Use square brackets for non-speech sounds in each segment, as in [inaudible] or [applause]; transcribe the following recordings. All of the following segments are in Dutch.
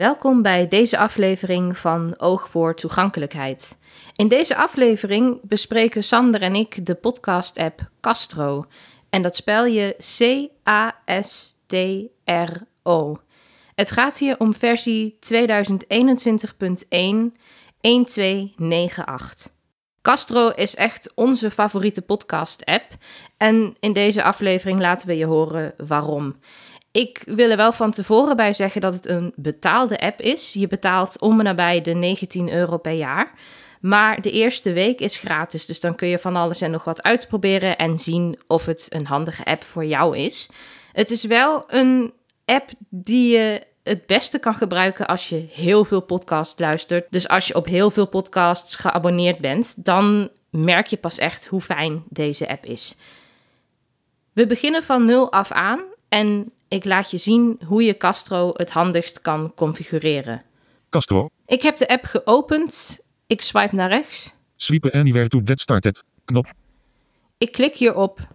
Welkom bij deze aflevering van Oog voor Toegankelijkheid. In deze aflevering bespreken Sander en ik de podcast-app Castro. En dat spel je C-A-S-T-R-O. Het gaat hier om versie 2021.1.1298. Castro is echt onze favoriete podcast-app. En in deze aflevering laten we je horen waarom. Ik wil er wel van tevoren bij zeggen dat het een betaalde app is. Je betaalt om en nabij de 19 euro per jaar. Maar de eerste week is gratis, dus dan kun je van alles en nog wat uitproberen en zien of het een handige app voor jou is. Het is wel een app die je het beste kan gebruiken als je heel veel podcasts luistert. Dus als je op heel veel podcasts geabonneerd bent, dan merk je pas echt hoe fijn deze app is. We beginnen van nul af aan en ik laat je zien hoe je Castro het handigst kan configureren. Castro. Ik heb de app geopend. Ik swipe naar rechts. Sweep anywhere to get started. Knop. Ik klik hierop.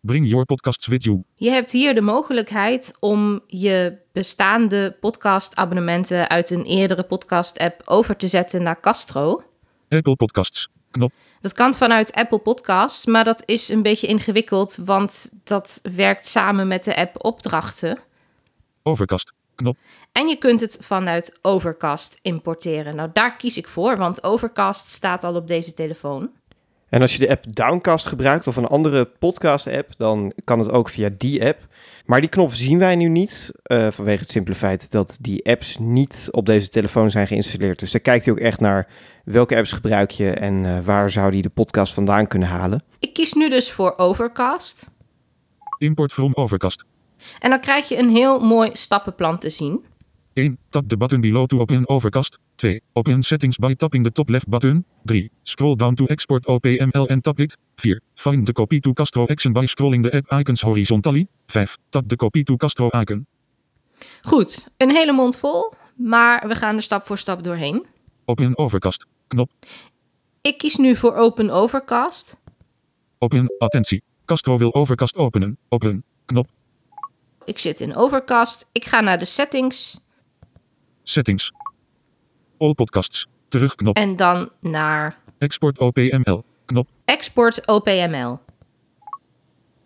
Bring your podcasts with you. Je hebt hier de mogelijkheid om je bestaande podcastabonnementen uit een eerdere podcast-app over te zetten naar Castro. Apple Podcasts. Knop. Dat kan vanuit Apple Podcasts, maar dat is een beetje ingewikkeld, want dat werkt samen met de app opdrachten. Overcast. Knop. En je kunt het vanuit Overcast importeren. Nou, daar kies ik voor, want Overcast staat al op deze telefoon. En als je de app Downcast gebruikt of een andere podcast-app, dan kan het ook via die app. Maar die knop zien wij nu niet, eh, vanwege het simpele feit dat die apps niet op deze telefoon zijn geïnstalleerd. Dus daar kijkt hij ook echt naar welke apps gebruik je en eh, waar zou die de podcast vandaan kunnen halen. Ik kies nu dus voor Overcast. Import from Overcast. En dan krijg je een heel mooi stappenplan te zien. 1. Tap the button below to open Overcast. 2. Open settings by tapping the top left button. 3. Scroll down to export OPML and tap it. 4. Find the copy to Castro action by scrolling the app icons horizontally. 5. Tap the copy to Castro icon. Goed, een hele mond vol, maar we gaan er stap voor stap doorheen. Open Overcast. Knop. Ik kies nu voor Open Overcast. Open. Attentie. Castro wil Overcast openen. Open. Knop. Ik zit in Overcast. Ik ga naar de settings Settings. All podcasts. Terugknop. en dan naar Export OPML. Knop. Export OPML.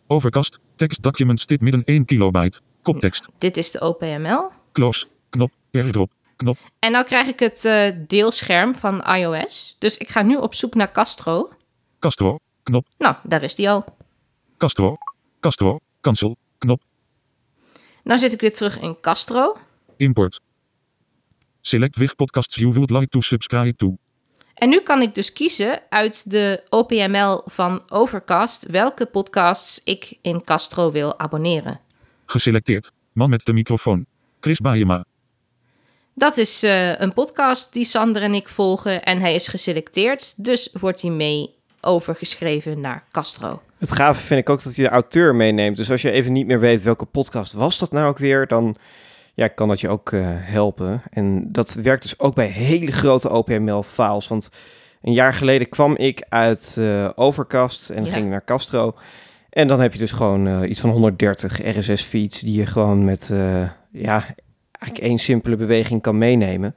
Overcast. Text documents dit midden 1 kilobyte. Koptekst. Dit is de OPML. Close. Knop. Airdrop. Knop. En nou krijg ik het eh, deelscherm van iOS. Dus ik ga nu op zoek naar Castro. Castro. Knop. Nou, daar is die al. Castro. Castro. Cancel. Knop. Nou zit ik weer terug in Castro. Import. Select which podcasts you would like to subscribe to. En nu kan ik dus kiezen uit de OPML van Overcast welke podcasts ik in Castro wil abonneren. Geselecteerd. Man met de microfoon. Chris Baeyema. Dat is eh, een podcast die Sander en ik volgen en hij is geselecteerd, dus wordt hij mee overgeschreven naar Castro. Het gave vind ik ook dat hij de auteur meeneemt. Dus als je even niet meer weet welke podcast was dat nou ook weer, dan ja, kan dat je ook eh, helpen. En dat werkt dus ook bij hele grote OPML-files. Want een jaar geleden kwam ik uit eh, Overcast en Ja. ging naar Castro. En dan heb je dus gewoon eh, iets van 130 RSS-feeds die je gewoon met ja, eigenlijk één simpele beweging kan meenemen.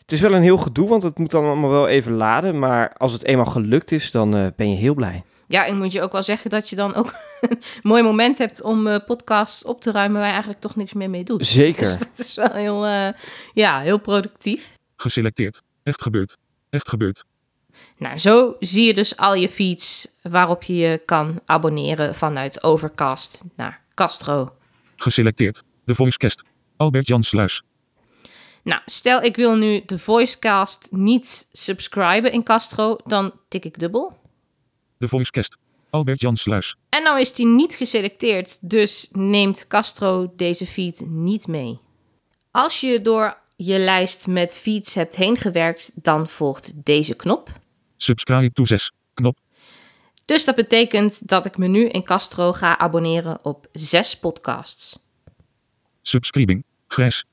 Het is wel een heel gedoe, want het moet dan allemaal wel even laden. Maar als het eenmaal gelukt is, dan ben je heel blij. Ja, ik moet je ook wel zeggen dat je dan ook [laughs] een mooi moment hebt om eh, podcasts op te ruimen waar je eigenlijk toch niks meer mee doet. Zeker. Dus [laughs] dat is wel heel, eh, ja, heel productief. Geselecteerd. Echt gebeurd. Echt gebeurd. Nou, zo zie je dus al je feeds waarop je je kan abonneren vanuit Overcast naar Castro. Geselecteerd. De Voicecast. Albert Jan Sluis. Nou, stel ik wil nu de Voicecast niet subscriben in Castro, dan tik ik dubbel. De Voicecast. Albert Jan Sluis. En nou is die niet geselecteerd, dus neemt Castro deze feed niet mee. Als je door je lijst met feeds hebt heen gewerkt, dan volgt deze knop. Subscribe to 6. Knop. Dus dat betekent dat ik me nu in Castro ga abonneren op zes podcasts. Subscribing. Grijs.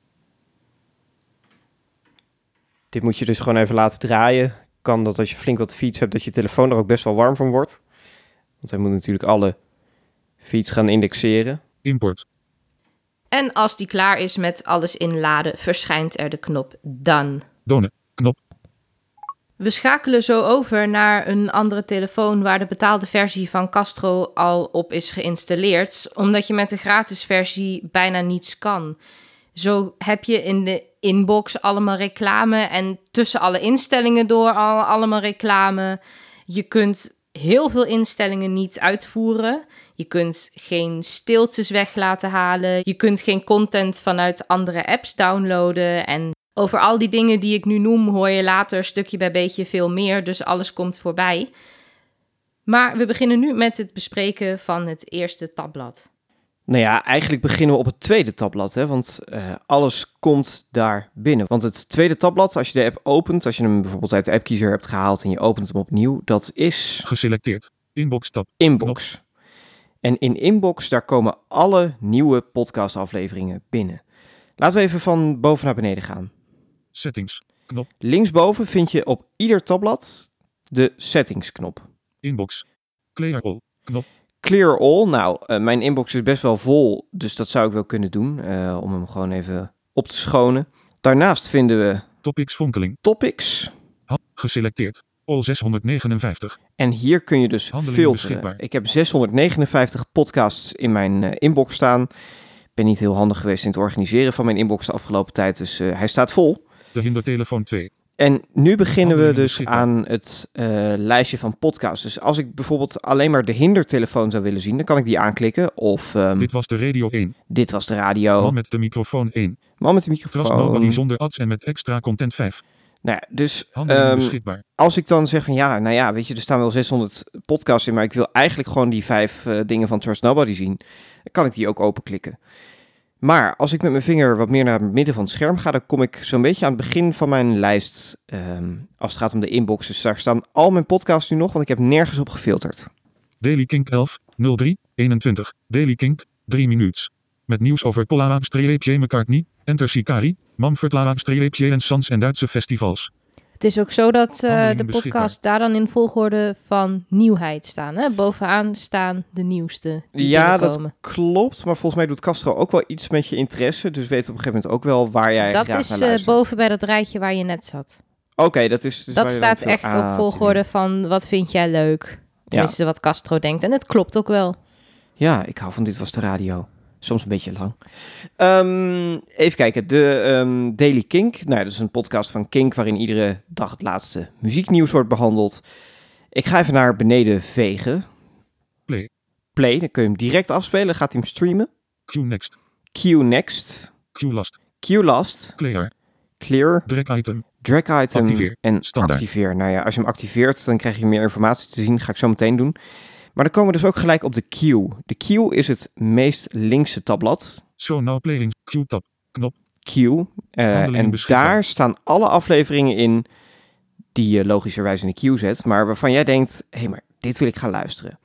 Dit moet je dus gewoon even laten draaien. Kan dat als je flink wat feeds hebt, dat je telefoon er ook best wel warm van wordt. Want hij moet natuurlijk alle feeds gaan indexeren. Import. En als die klaar is met alles inladen, verschijnt er de knop Done. Done. Knop. We schakelen zo over naar een andere telefoon waar de betaalde versie van Castro al op is geïnstalleerd, omdat je met de gratis versie bijna niets kan. Zo heb je in de inbox allemaal reclame en tussen alle instellingen door al allemaal reclame. Je kunt heel veel instellingen niet uitvoeren. Je kunt geen stiltes weg laten halen. Je kunt geen content vanuit andere apps downloaden. En over al die dingen die ik nu noem, hoor je later stukje bij beetje veel meer. Dus alles komt voorbij. Maar we beginnen nu met het bespreken van het eerste tabblad. Nou ja, eigenlijk beginnen we op het tweede tabblad, hè, want eh, alles komt daar binnen. Want het tweede tabblad, als je de app opent, als je hem bijvoorbeeld uit de appkiezer hebt gehaald en je opent hem opnieuw, dat is Geselecteerd. Inbox tab. Inbox. En in Inbox, daar komen alle nieuwe podcastafleveringen binnen. Laten we even van boven naar beneden gaan. Settings. Knop. Linksboven vind je op ieder tabblad de settings knop. Inbox. Clear all. Knop. Clear all. Nou, eh, mijn inbox is best wel vol, dus dat zou ik wel kunnen doen eh, om hem gewoon even op te schonen. Daarnaast vinden we Topics vonkeling. topics. Geselecteerd. All 659. En hier kun je dus Handelingen filteren. beschikbaar. Ik heb 659 podcasts in mijn eh, inbox staan. Ik ben niet heel handig geweest in het organiseren van mijn inbox de afgelopen tijd, dus hij staat vol. De hindertelefoon 2. En nu beginnen we dus aan het eh, lijstje van podcasts. Dus als ik bijvoorbeeld alleen maar de hindertelefoon zou willen zien, dan kan ik die aanklikken. Of ehm, dit, Dit was de radio 1. was de radio. Man met de microfoon 1. Man met de Trust microfoon. Nobody zonder ads en met extra content 5. Nou ja, dus beschikbaar. als ik dan zeg van ja, nou ja, weet je, er staan wel 600 podcasts in, maar ik wil eigenlijk gewoon die vijf eh, dingen van Trust Nobody zien, dan kan ik die ook openklikken. Maar als ik met mijn vinger wat meer naar het midden van het scherm ga, dan kom ik zo'n beetje aan het begin van mijn lijst ehm, als het gaat om de inbox. Dus daar staan al mijn podcasts nu nog, want ik heb nergens op gefilterd. Daily Kink 11. 03. 21. Daily Kink. 3 minuten. Met nieuws over Polla-streepje McCartney, Enter Sicari, Manfred-streepje en Sans en Duitse festivals. Het is ook zo dat eh, de podcasts daar dan in volgorde van nieuwheid staan. Hè? Bovenaan staan de nieuwste die ja, dat klopt, maar volgens mij doet Castro ook wel iets met je interesse, dus weet op een gegeven moment ook wel waar jij Dat graag is naar eh, luistert. boven bij dat rijtje waar je net zat. Oké, dat is dus waar dat staat echt veel- Ah, op volgorde van wat vind jij leuk. Tenminste, wat Castro denkt. En het klopt ook wel. Ja, ik hou van Dit Was De Radio. Soms een beetje lang. Ehm, even kijken, de ehm, Daily Kink. Nou, dat is een podcast van Kink waarin iedere dag het laatste muzieknieuws wordt behandeld. Ik ga even naar beneden vegen. Play. Play, dan kun je hem direct afspelen. Gaat hij hem streamen. Q next. Q next. Q last. Q last. Clear. Clear. Drag item. Drag item. Activeer. En Standaard. activeer. Nou ja, als je hem activeert, dan krijg je meer informatie te zien. Ga ik zo meteen doen. Maar dan komen we dus ook gelijk op de Q. De Q is het meest linkse tabblad. Show now playing. Q tab. Knop. Q. eh, en daar staan alle afleveringen in die je logischerwijs in de queue zet, maar waarvan jij denkt, hé, maar dit wil ik gaan luisteren.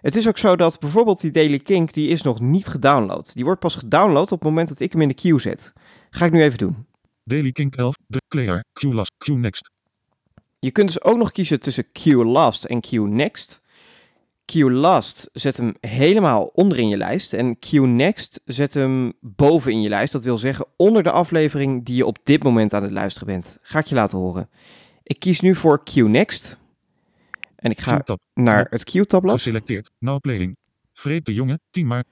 Het is ook zo dat bijvoorbeeld die Daily Kink, die is nog niet gedownload. Die wordt pas gedownload op het moment dat ik hem in de queue zet. Ga ik nu even doen. Daily Kink 11. De Clear. Q last. Q next. Je kunt dus ook nog kiezen tussen Q Last en Q Next. Q Last zet hem helemaal onder in je lijst en Q Next zet hem boven in je lijst. Dat wil zeggen onder de aflevering die je op dit moment aan het luisteren bent. Ga ik je laten horen. Ik kies nu voor Q Next en ik ga naar het Q-tabblad. Geselecteerd. Now playing. Freek de jongen. 10 maart.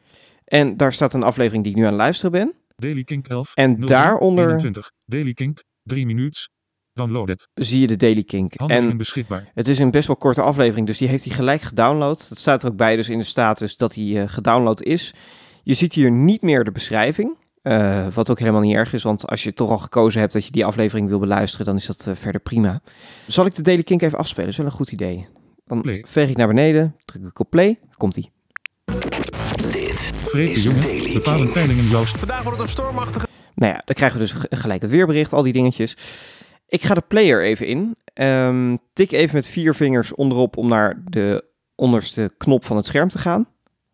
En daar staat een aflevering die ik nu aan het luisteren ben. Daily Kink 11. En 03, daaronder 21. Daily Kink. 3 minuten. Download het. zie je de Daily Kink. Handelingen En beschikbaar. Het is een best wel korte aflevering, dus die heeft hij gelijk gedownload. Dat staat er ook bij, dus in de status dat hij eh, gedownload is. Je ziet hier niet meer de beschrijving, eh, wat ook helemaal niet erg is, want als je toch al gekozen hebt dat je die aflevering wil beluisteren, dan is dat eh, verder prima. Zal ik de Daily Kink even afspelen? Dat is wel een goed idee. Dan Play. veeg ik naar beneden, druk ik op play, komt hij. Freek de jongen. Bepalen peilingen Joost. Vandaag wordt het een stormachtige... Nou ja, dan krijgen we dus gelijk het weerbericht, al die dingetjes. Ik ga de player even in. Ehm, tik even met vier vingers onderop om naar de onderste knop van het scherm te gaan.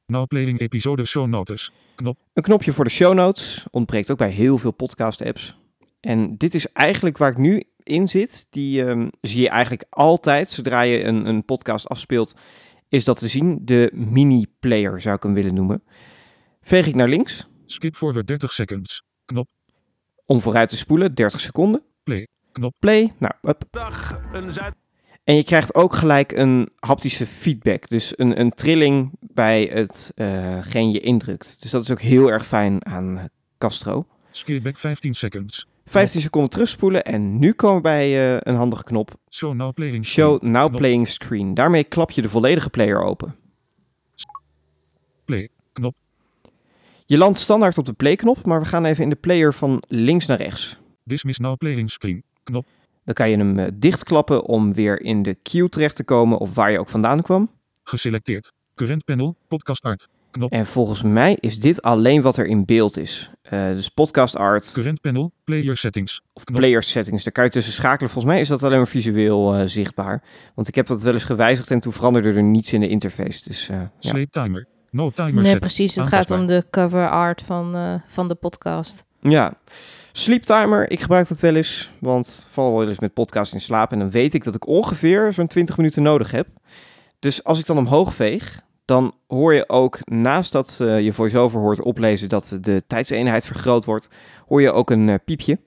Now playing episode show notes. Knop. Een knopje voor de show notes. Ontbreekt ook bij heel veel podcast apps. En dit is eigenlijk waar ik nu in zit. Die ehm, zie je eigenlijk altijd zodra je een, een podcast afspeelt. Is dat te zien. De mini-player zou ik hem willen noemen. Veeg ik naar links. Skip forward 30 seconds. Knop. Om vooruit te spoelen, 30 seconden. Play. Knop. Play. Nou, up. Dag, een Zuid... En je krijgt ook gelijk een haptische feedback. Dus een, een trilling bij hetgeen je indrukt. Dus dat is ook heel erg fijn aan eh, Castro. Skip back 15 seconds. 15 seconden terugspoelen en nu komen we bij eh, een handige knop. Show now playing. Show screen. now Knop. playing screen. Daarmee klap je de volledige player open. Play. Knop. Je landt standaard op de play-knop, maar we gaan even in de player van links naar rechts. Dismiss now playing screen. Knop. Dan kan je hem eh, dichtklappen om weer in de queue terecht te komen of waar je ook vandaan kwam. Geselecteerd. Current panel. Podcast art. Knop. En volgens mij is dit alleen wat er in beeld is. Eh, dus podcast art Current panel. Player settings. of knop. player settings. Daar kan je tussen schakelen. Volgens mij is dat alleen maar visueel eh, zichtbaar. Want ik heb dat wel eens gewijzigd en toen veranderde er niets in de interface. Dus eh, ja. Sleep timer. No timer Nee, set. precies. Het gaat om de cover art van, eh, van de podcast. Ja, sleep timer, ik gebruik dat wel eens, want val wel eens met podcast in slaap en dan weet ik dat ik ongeveer zo'n 20 minuten nodig heb. Dus als ik dan omhoog veeg, dan hoor je ook naast dat eh, je voice-over hoort oplezen dat de tijdseenheid vergroot wordt, hoor je ook een eh, piepje.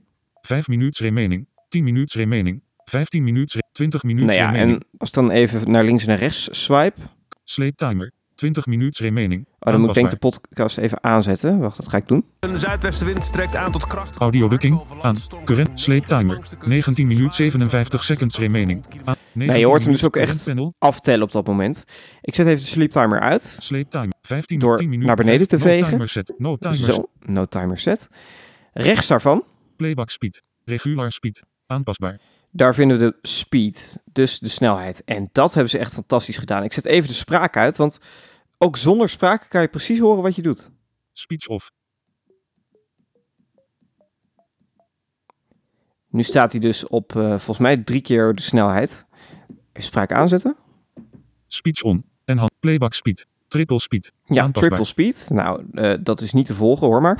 5 minuten remaining. 10 minuten remaining. 15 minuten. re- 20 minuten Nou ja, remaining. en als ik dan even naar links en naar rechts swipe, oh, Sleep timer. 20 minuten remaining. dan moet ik denk de podcast even aanzetten. Wacht, dat ga ik doen. Een zuidwestenwind trekt aan tot kracht. Audio ducking. Aan. Current. Sleep timer. 19 minuten 57 seconds remaining. Aan. Nee, je hoort hem dus ook echt aftellen op dat moment. Ik zet even de sleep timer uit. Sleep timer. 15 Door 10 minuten. naar beneden te 5 no vegen. Timer set. No timer set. Zo, no timer set. Rechts daarvan Playback speed. Regular speed. Aanpasbaar. Daar vinden we de speed, dus de snelheid. En dat hebben ze echt fantastisch gedaan. Ik zet even de spraak uit, want ook zonder spraak kan je precies horen wat je doet. Speech off. Nu staat hij dus op eh, volgens mij drie keer de snelheid. Even spraak aanzetten. Speech on. En hand. Playback speed. Triple speed. Ja, triple speed. Nou, eh, dat is niet te volgen hoor maar.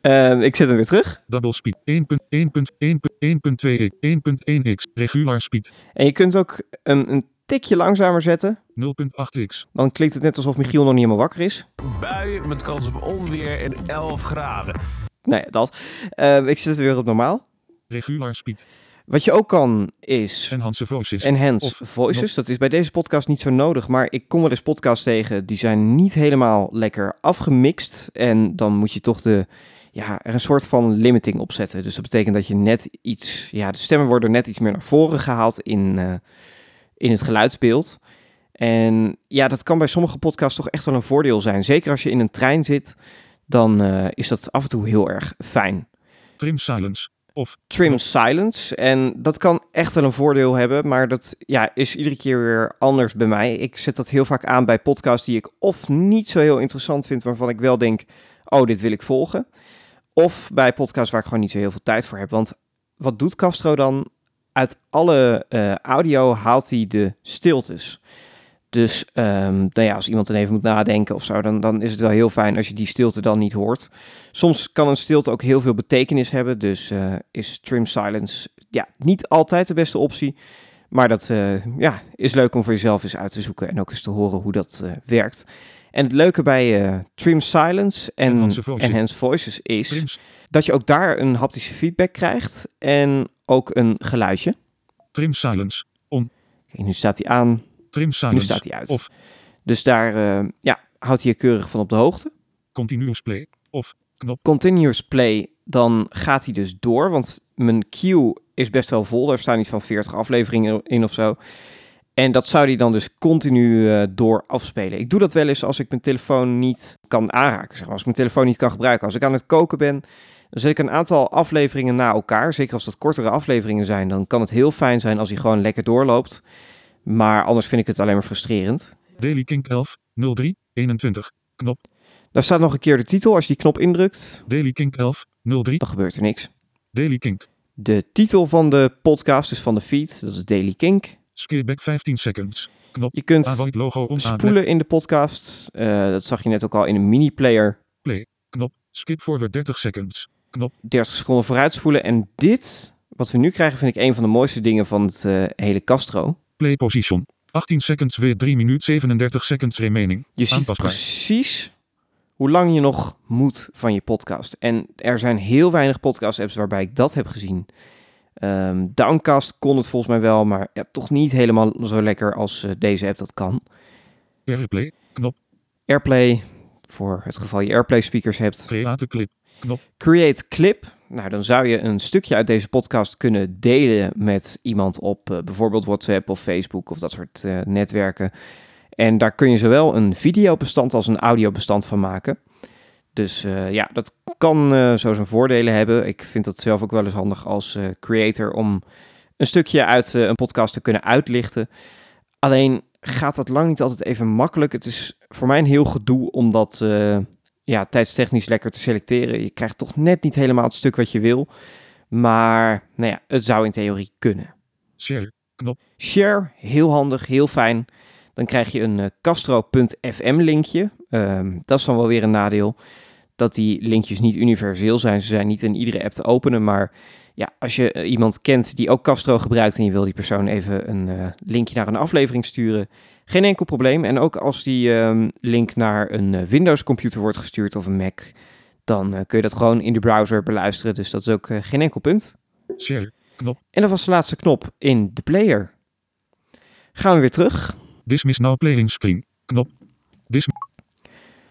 Eh, ik zet hem weer terug. Double speed. 1.1.1.1.2x. 1.1x. Regular speed. En je kunt ook een, een tikje langzamer zetten. 0.8x. Dan klinkt het net alsof Michiel nog niet helemaal wakker is. Buien met kans op onweer en 11 graden. Ja, dat. Eh, ik zet het weer op normaal. Regular speed. Wat je ook kan is... Enhance voices. Enhanced Of voices, dat is bij deze podcast niet zo nodig, maar ik kom wel eens podcasts tegen die zijn niet helemaal lekker afgemixt en dan moet je toch de, ja, er een soort van limiting op zetten. Dus dat betekent dat je net iets, ja, de stemmen worden net iets meer naar voren gehaald in, eh, in het geluidsbeeld. En ja, dat kan bij sommige podcasts toch echt wel een voordeel zijn. Zeker als je in een trein zit, dan eh, is dat af en toe heel erg fijn Trim silence. Of trim silence. En dat kan echt wel een voordeel hebben, maar dat ja, is iedere keer weer anders bij mij. Ik zet dat heel vaak aan bij podcasts die ik of niet zo heel interessant vind, waarvan ik wel denk, oh, dit wil ik volgen. Of bij podcasts waar ik gewoon niet zo heel veel tijd voor heb. Want wat doet Castro dan? Uit alle eh, audio haalt hij de stiltes. Dus ehm, nou ja, als iemand dan even moet nadenken of zo, dan, dan is het wel heel fijn als je die stilte dan niet hoort. Soms kan een stilte ook heel veel betekenis hebben, dus eh, is trim silence ja, niet altijd de beste optie. Maar dat eh, ja, is leuk om voor jezelf eens uit te zoeken en ook eens te horen hoe dat werkt. En het leuke bij eh, trim silence en Enhanced voices. is dat je ook daar een haptische feedback krijgt en ook een geluidje. trim silence. Kijk, nu staat hij aan, Trim nu silence. staat hij uit. Of Dus daar eh, ja, houdt hij je keurig van op de hoogte. continuous play. Of knop. Continuous play, dan gaat hij dus door. Want mijn queue is best wel vol. Er staan iets van 40 afleveringen in of zo. En dat zou hij dan dus continu eh, door afspelen. Ik doe dat wel eens als ik mijn telefoon niet kan aanraken. Zeg maar. Als ik mijn telefoon niet kan gebruiken. Als ik aan het koken ben, dan zet ik een aantal afleveringen na elkaar. Zeker als dat kortere afleveringen zijn. Dan kan het heel fijn zijn als hij gewoon lekker doorloopt. Maar anders vind ik het alleen maar frustrerend. Daily Kink 11. 03. 21. Knop. Daar staat nog een keer de titel. Als je die knop indrukt, Daily Kink 11. 03. dan gebeurt er niks. Daily Kink. De titel van de podcast, dus van de feed, dat is Daily Kink. Skip back 15 seconds. Knop. Je kunt Avoid logo on spoelen in de podcast. Eh, dat zag je net ook al in een mini-player. Play. Knop. Skip forward 30 seconds. Knop. 30 seconden vooruitspoelen. En dit, wat we nu krijgen, vind ik een van de mooiste dingen van het eh, hele Castro. Play position. 18 seconds weer 3 minuten 37 seconds remaining. Je ziet precies hoe lang je nog moet van je podcast. En er zijn heel weinig podcast-apps waarbij ik dat heb gezien. Ehm, Downcast kon het volgens mij wel, maar ja, toch niet helemaal zo lekker als eh, deze app dat kan. Airplay, knop, Airplay, voor het geval je Airplay speakers hebt. create clip, Create Clip. Nou, dan zou je een stukje uit deze podcast kunnen delen met iemand op eh, bijvoorbeeld WhatsApp of Facebook of dat soort eh, netwerken. En daar kun je zowel een videobestand als een audiobestand van maken. Dus eh, ja, dat kan zo zijn voordelen hebben. Ik vind dat zelf ook wel eens handig als creator om een stukje uit een podcast te kunnen uitlichten. Alleen gaat dat lang niet altijd even makkelijk. Het is voor mij een heel gedoe om dat ja, tijdstechnisch lekker te selecteren. Je krijgt toch net niet helemaal het stuk wat je wil. Maar nou ja, het zou in theorie kunnen. share, knop, Share, heel handig, heel fijn. Dan krijg je een eh, Castro.fm linkje. Ehm, dat is dan wel weer een nadeel. Dat die linkjes niet universeel zijn. Ze zijn niet in iedere app te openen. Maar ja, als je eh, iemand kent die ook Castro gebruikt en je wil die persoon even een eh, linkje naar een aflevering sturen, geen enkel probleem. En ook als die ehm, link naar een eh, Windows computer wordt gestuurd of een Mac, dan eh, kun je dat gewoon in de browser beluisteren. Dus dat is ook eh, geen enkel punt. share, knop, En dat was de laatste knop in de player. Gaan we weer terug. dismiss now playing screen, knop, dismiss,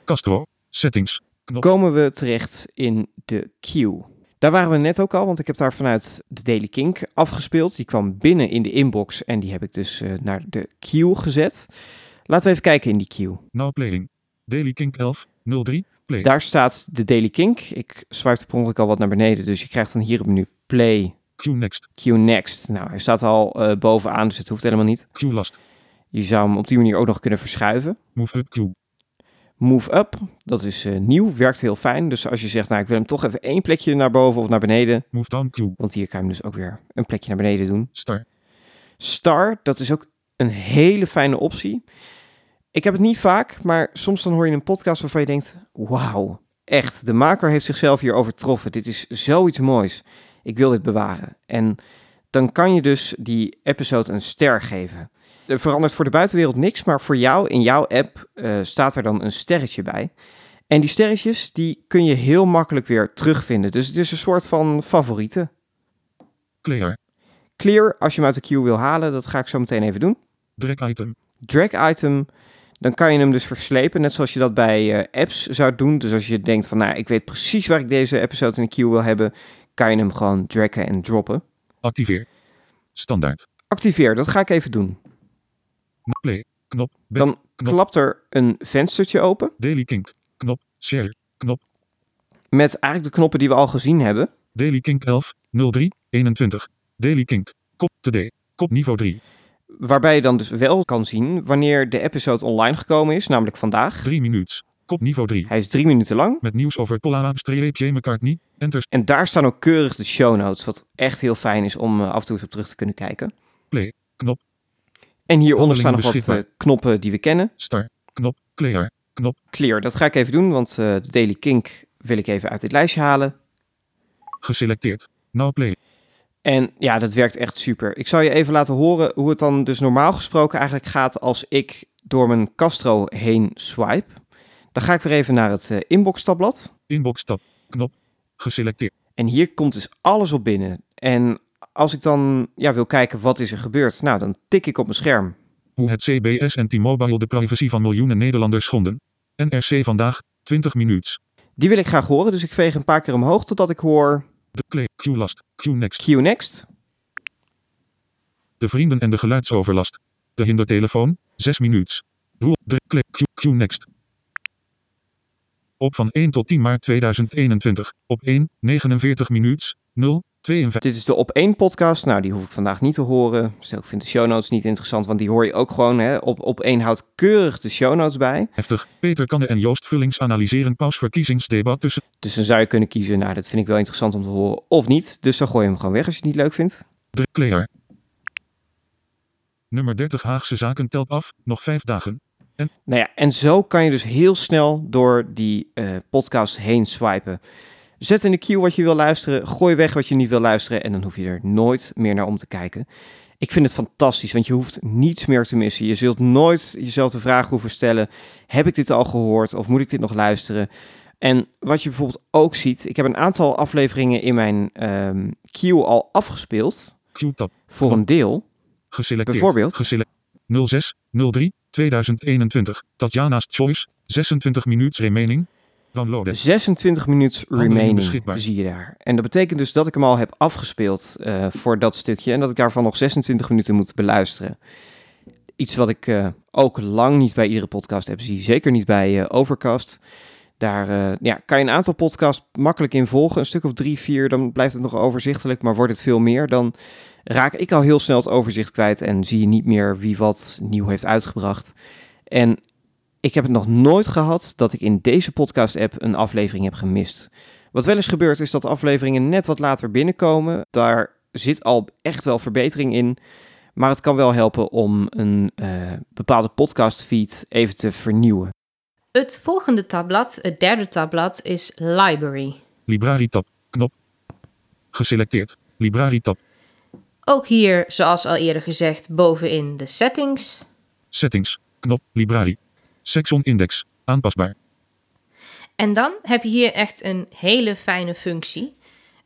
Castro, settings, knop, komen we terecht in de queue. Daar waren we net ook al, want ik heb daar vanuit de Daily Kink afgespeeld. Die kwam binnen in de inbox en die heb ik dus eh, naar de queue gezet. Laten we even kijken in die queue. now playing, Daily Kink 11, 03, play, Daar staat de Daily Kink. Ik swipe per ongeluk al wat naar beneden, dus je krijgt dan hier het menu Play, Q next, Queue Next. Nou, hij staat al eh, bovenaan, dus het hoeft helemaal niet. Q last, Je zou hem op die manier ook nog kunnen verschuiven. move up Q, Move Up, dat is eh, nieuw, werkt heel fijn. Dus als je zegt, nou ik wil hem toch even één plekje naar boven of naar beneden, move down Q, Want hier kan je hem dus ook weer een plekje naar beneden doen. star, Star, dat is ook een hele fijne optie. Ik heb het niet vaak, maar soms dan hoor je een podcast waarvan je denkt... Wauw, echt, de maker heeft zichzelf hier overtroffen. Dit is zoiets moois. Ik wil dit bewaren. En dan kan je dus die episode een ster geven. Er verandert voor de buitenwereld niks, maar voor jou in jouw app eh, staat er dan een sterretje bij. En die sterretjes, die kun je heel makkelijk weer terugvinden. Dus het is een soort van favorieten. clear, Clear, als je hem uit de queue wil halen, dat ga ik zo meteen even doen. drag item, Drag item, dan kan je hem dus verslepen, net zoals je dat bij eh, apps zou doen. Dus als je denkt van, nou, ik weet precies waar ik deze episode in de queue wil hebben, kan je hem gewoon draggen en droppen. activeer, standaard, Activeer, dat ga ik even doen. Play, knop, back, Dan knop, klapt er een venstertje open Daily Kink, knop, share, knop, met eigenlijk de knoppen die we al gezien hebben. Daily Kink 11, 03, 21, Daily Kink, kop today, kop niveau 3, Waarbij je dan dus wel kan zien wanneer de episode online gekomen is, namelijk vandaag. 3 minuten, kop niveau 3, Hij is drie minuten lang. met nieuws over Paula streepje McCartney, enter En daar staan ook keurig de show notes, wat echt heel fijn is om eh, af en toe eens op terug te kunnen kijken. play, knop, En hieronder staan nog wat eh, knoppen die we kennen. star, knop, clear, knop, Clear, dat ga ik even doen, want eh, de Daily Kink wil ik even uit dit lijstje halen. geselecteerd, now play, En ja, dat werkt echt super. Ik zal je even laten horen hoe het dan dus normaal gesproken eigenlijk gaat als ik door mijn Castro heen swipe. Dan ga ik weer even naar het eh, inbox tabblad. inbox tab, knop, geselecteerd, En hier komt dus alles op binnen. En als ik dan ja, wil kijken wat is er gebeurd, nou dan tik ik op mijn scherm. hoe het CBS en T-Mobile de privacy van miljoenen Nederlanders schonden, NRC vandaag, 20 minuten, Die wil ik graag horen, dus ik veeg een paar keer omhoog totdat ik hoor de play, Q last, Q next, Q next. de vrienden en de geluidsoverlast, de hindertelefoon, 6 minuten, Roel, de click, Q, Q next. Op van 1 tot 10 maart 2021, op 1, 49 minuten, 0, 52. Dit is de Op 1 podcast. Nou, die hoef ik vandaag niet te horen. Stel, ik vind de show notes niet interessant, want die hoor je ook gewoon. Hè. Op, op 1 houdt keurig de show notes bij. Heftig. Peter Kanne en Joost Vullings analyseren pausverkiezingsdebat tussen Dus dan zou je kunnen kiezen, nou, dat vind ik wel interessant om te horen of niet. Dus dan gooi je hem gewoon weg als je het niet leuk vindt. de Clear. Nummer 30 Haagse zaken telt af, nog 5 dagen. Nou ja, en zo kan je dus heel snel door die eh, podcast heen swipen. Zet in de queue wat je wil luisteren, gooi weg wat je niet wil luisteren en dan hoef je er nooit meer naar om te kijken. Ik vind het fantastisch, want je hoeft niets meer te missen. Je zult nooit jezelf de vraag hoeven stellen: heb ik dit al gehoord of moet ik dit nog luisteren? En wat je bijvoorbeeld ook ziet, ik heb een aantal afleveringen in mijn ehm queue al afgespeeld Q-tab. voor een deel. Geselecteerd. Bijvoorbeeld? Gesele 06 03 2021. Tatjana's Choice. 26 minuten remaining. Downloaden. 26 minuten remaining beschikbaar. zie je daar. En dat betekent dus dat ik hem al heb afgespeeld eh, voor dat stukje en dat ik daarvan nog 26 minuten moet beluisteren. Iets wat ik eh, ook lang niet bij iedere podcast heb zie, zeker niet bij eh, Overcast. Daar ja, kan je een aantal podcasts makkelijk in volgen, een stuk of drie, vier, dan blijft het nog overzichtelijk, maar wordt het veel meer, dan raak ik al heel snel het overzicht kwijt en zie je niet meer wie wat nieuw heeft uitgebracht. En ik heb het nog nooit gehad dat ik in deze podcast-app een aflevering heb gemist. Wat wel eens gebeurt is dat afleveringen net wat later binnenkomen. Daar zit al echt wel verbetering in. Maar het kan wel helpen om een eh, bepaalde podcastfeed even te vernieuwen. Het volgende tabblad, het derde tabblad, is Library. Library tab. Knop. Geselecteerd. Library tab. Ook hier, zoals al eerder gezegd, bovenin de settings. Settings. Knop. Library. Section index. Aanpasbaar. En dan heb je hier echt een hele fijne functie.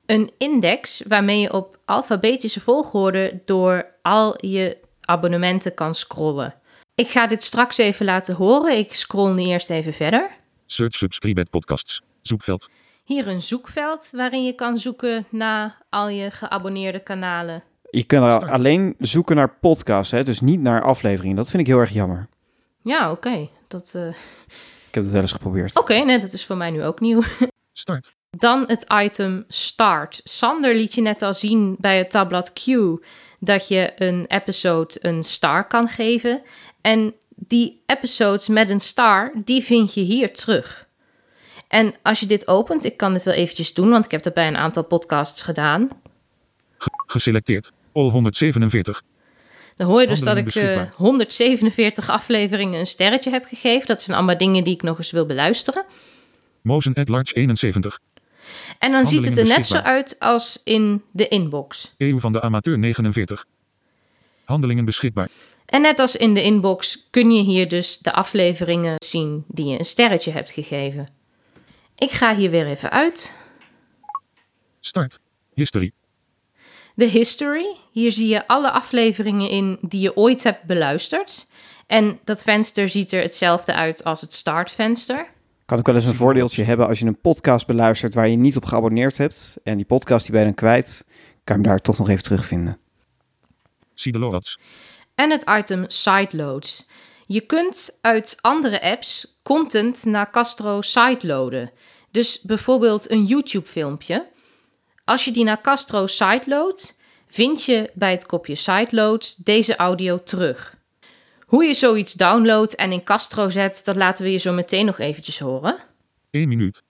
Een index waarmee je op alfabetische volgorde door al je abonnementen kan scrollen. Ik ga dit straks even laten horen. Ik scroll nu eerst even verder. Search subscribed podcasts. Zoekveld. Hier een zoekveld waarin je kan zoeken naar al je geabonneerde kanalen. Je kan er alleen zoeken naar podcasts, hè? dus niet naar afleveringen. Dat vind ik heel erg jammer. Ja, oké. Dat, eh, Ik heb het wel eens geprobeerd. Oké, nee, dat is voor mij nu ook nieuw. [laughs] Start. Dan het item Start. Sander liet je net al zien bij het tabblad Q dat je een episode een star kan geven. En die episodes met een star, die vind je hier terug. En als je dit opent, ik kan dit wel eventjes doen, want ik heb dat bij een aantal podcasts gedaan. Ge- geselecteerd. All 147. Dan hoor je dus dat ik Handelingen eh, beschikbaar. 147 afleveringen een sterretje heb gegeven. Dat zijn allemaal dingen die ik nog eens wil beluisteren. Motion at large 71. En dan ziet het er net zo uit als in de inbox. Eeuw van de amateur 49. Handelingen beschikbaar. En net als in de inbox kun je hier dus de afleveringen zien die je een sterretje hebt gegeven. Ik ga hier weer even uit. Start. History. De history. Hier zie je alle afleveringen in die je ooit hebt beluisterd. En dat venster ziet er hetzelfde uit als het startvenster. Kan ook wel eens een voordeeltje hebben als je een podcast beluistert waar je niet op geabonneerd hebt. En die podcast die ben je dan kwijt, kan je hem daar toch nog even terugvinden. Zie de LOADs. En het item sideloads. Je kunt uit andere apps content naar Castro sideloaden. Dus bijvoorbeeld een YouTube-filmpje. Als je die naar Castro sideloadt, vind je bij het kopje sideloads deze audio terug. Hoe je zoiets downloadt en in Castro zet, dat laten we je zo meteen nog eventjes horen. 1 minuut.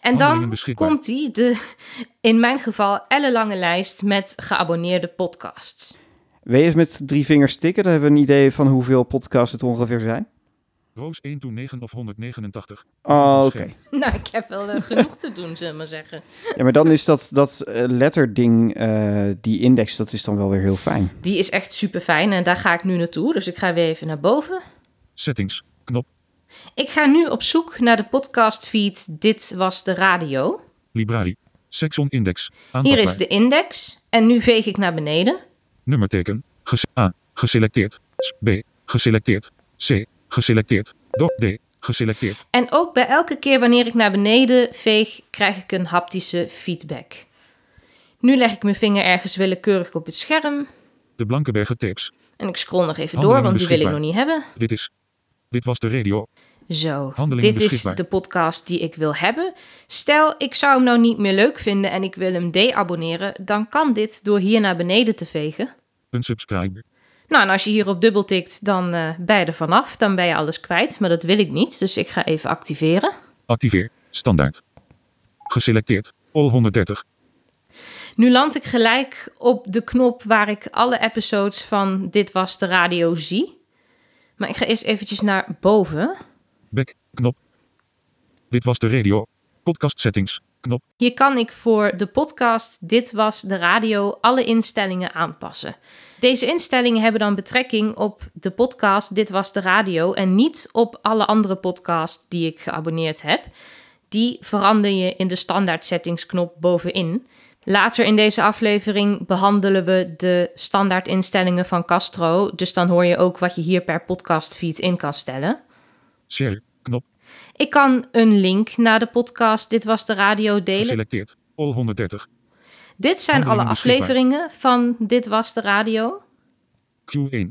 En dan komt die, de in mijn geval ellenlange lijst met geabonneerde podcasts. Wil je eens met drie vingers tikken? Dan hebben we een idee van hoeveel podcasts het ongeveer zijn. Roos 1 to 9 of 189. Oh, oké. [laughs] Nou, ik heb wel eh, genoeg te doen, zullen we maar zeggen. Ja, maar dan is dat, dat eh, letterding, eh, die index, dat is dan wel weer heel fijn. Die is echt super fijn en daar ga ik nu naartoe. Dus ik ga weer even naar boven. Settings. Knop. Ik ga nu op zoek naar de podcastfeed Dit was de radio. Library. Section index. Hier is de index en nu veeg ik naar beneden. Nummerteken. Ges A. Geselecteerd. S- B. Geselecteerd. C. Geselecteerd. Doc D. Geselecteerd. En ook bij elke keer wanneer ik naar beneden veeg, krijg ik een haptische feedback. Nu leg ik mijn vinger ergens willekeurig op het scherm. De Blankenberger tapes. En ik scroll nog even door, want die wil ik nog niet hebben. Dit is. Dit was de radio. Zo, Handelingen dit is de podcast die ik wil hebben. Stel, ik zou hem nou niet meer leuk vinden en ik wil hem deabonneren, dan kan dit door hier naar beneden te vegen. Unsubscribe. Nou, en als je hierop dubbeltikt, dan eh ben je er vanaf. Dan ben je alles kwijt, maar dat wil ik niet. Dus ik ga even activeren. Activeer. Standaard. Geselecteerd. All 130. Nu land ik gelijk op de knop waar ik alle episodes van Dit Was de Radio zie. Maar ik ga eerst eventjes naar boven. Back. Knop. Dit was de radio. Podcast settings. Knop. Hier kan ik voor de podcast Dit Was de Radio alle instellingen aanpassen. Deze instellingen hebben dan betrekking op de podcast Dit Was de Radio en niet op alle andere podcasts die ik geabonneerd heb. Die verander je in de standaard settingsknop bovenin. Later in deze aflevering behandelen we de standaard instellingen van Castro. Dus dan hoor je ook wat je hier per podcastfeed in kan stellen. Knop. Ik kan een link naar de podcast Dit Was de Radio delen. Geselecteerd. All 130. Dit zijn alle Handelingen afleveringen van Dit Was de Radio. Q1.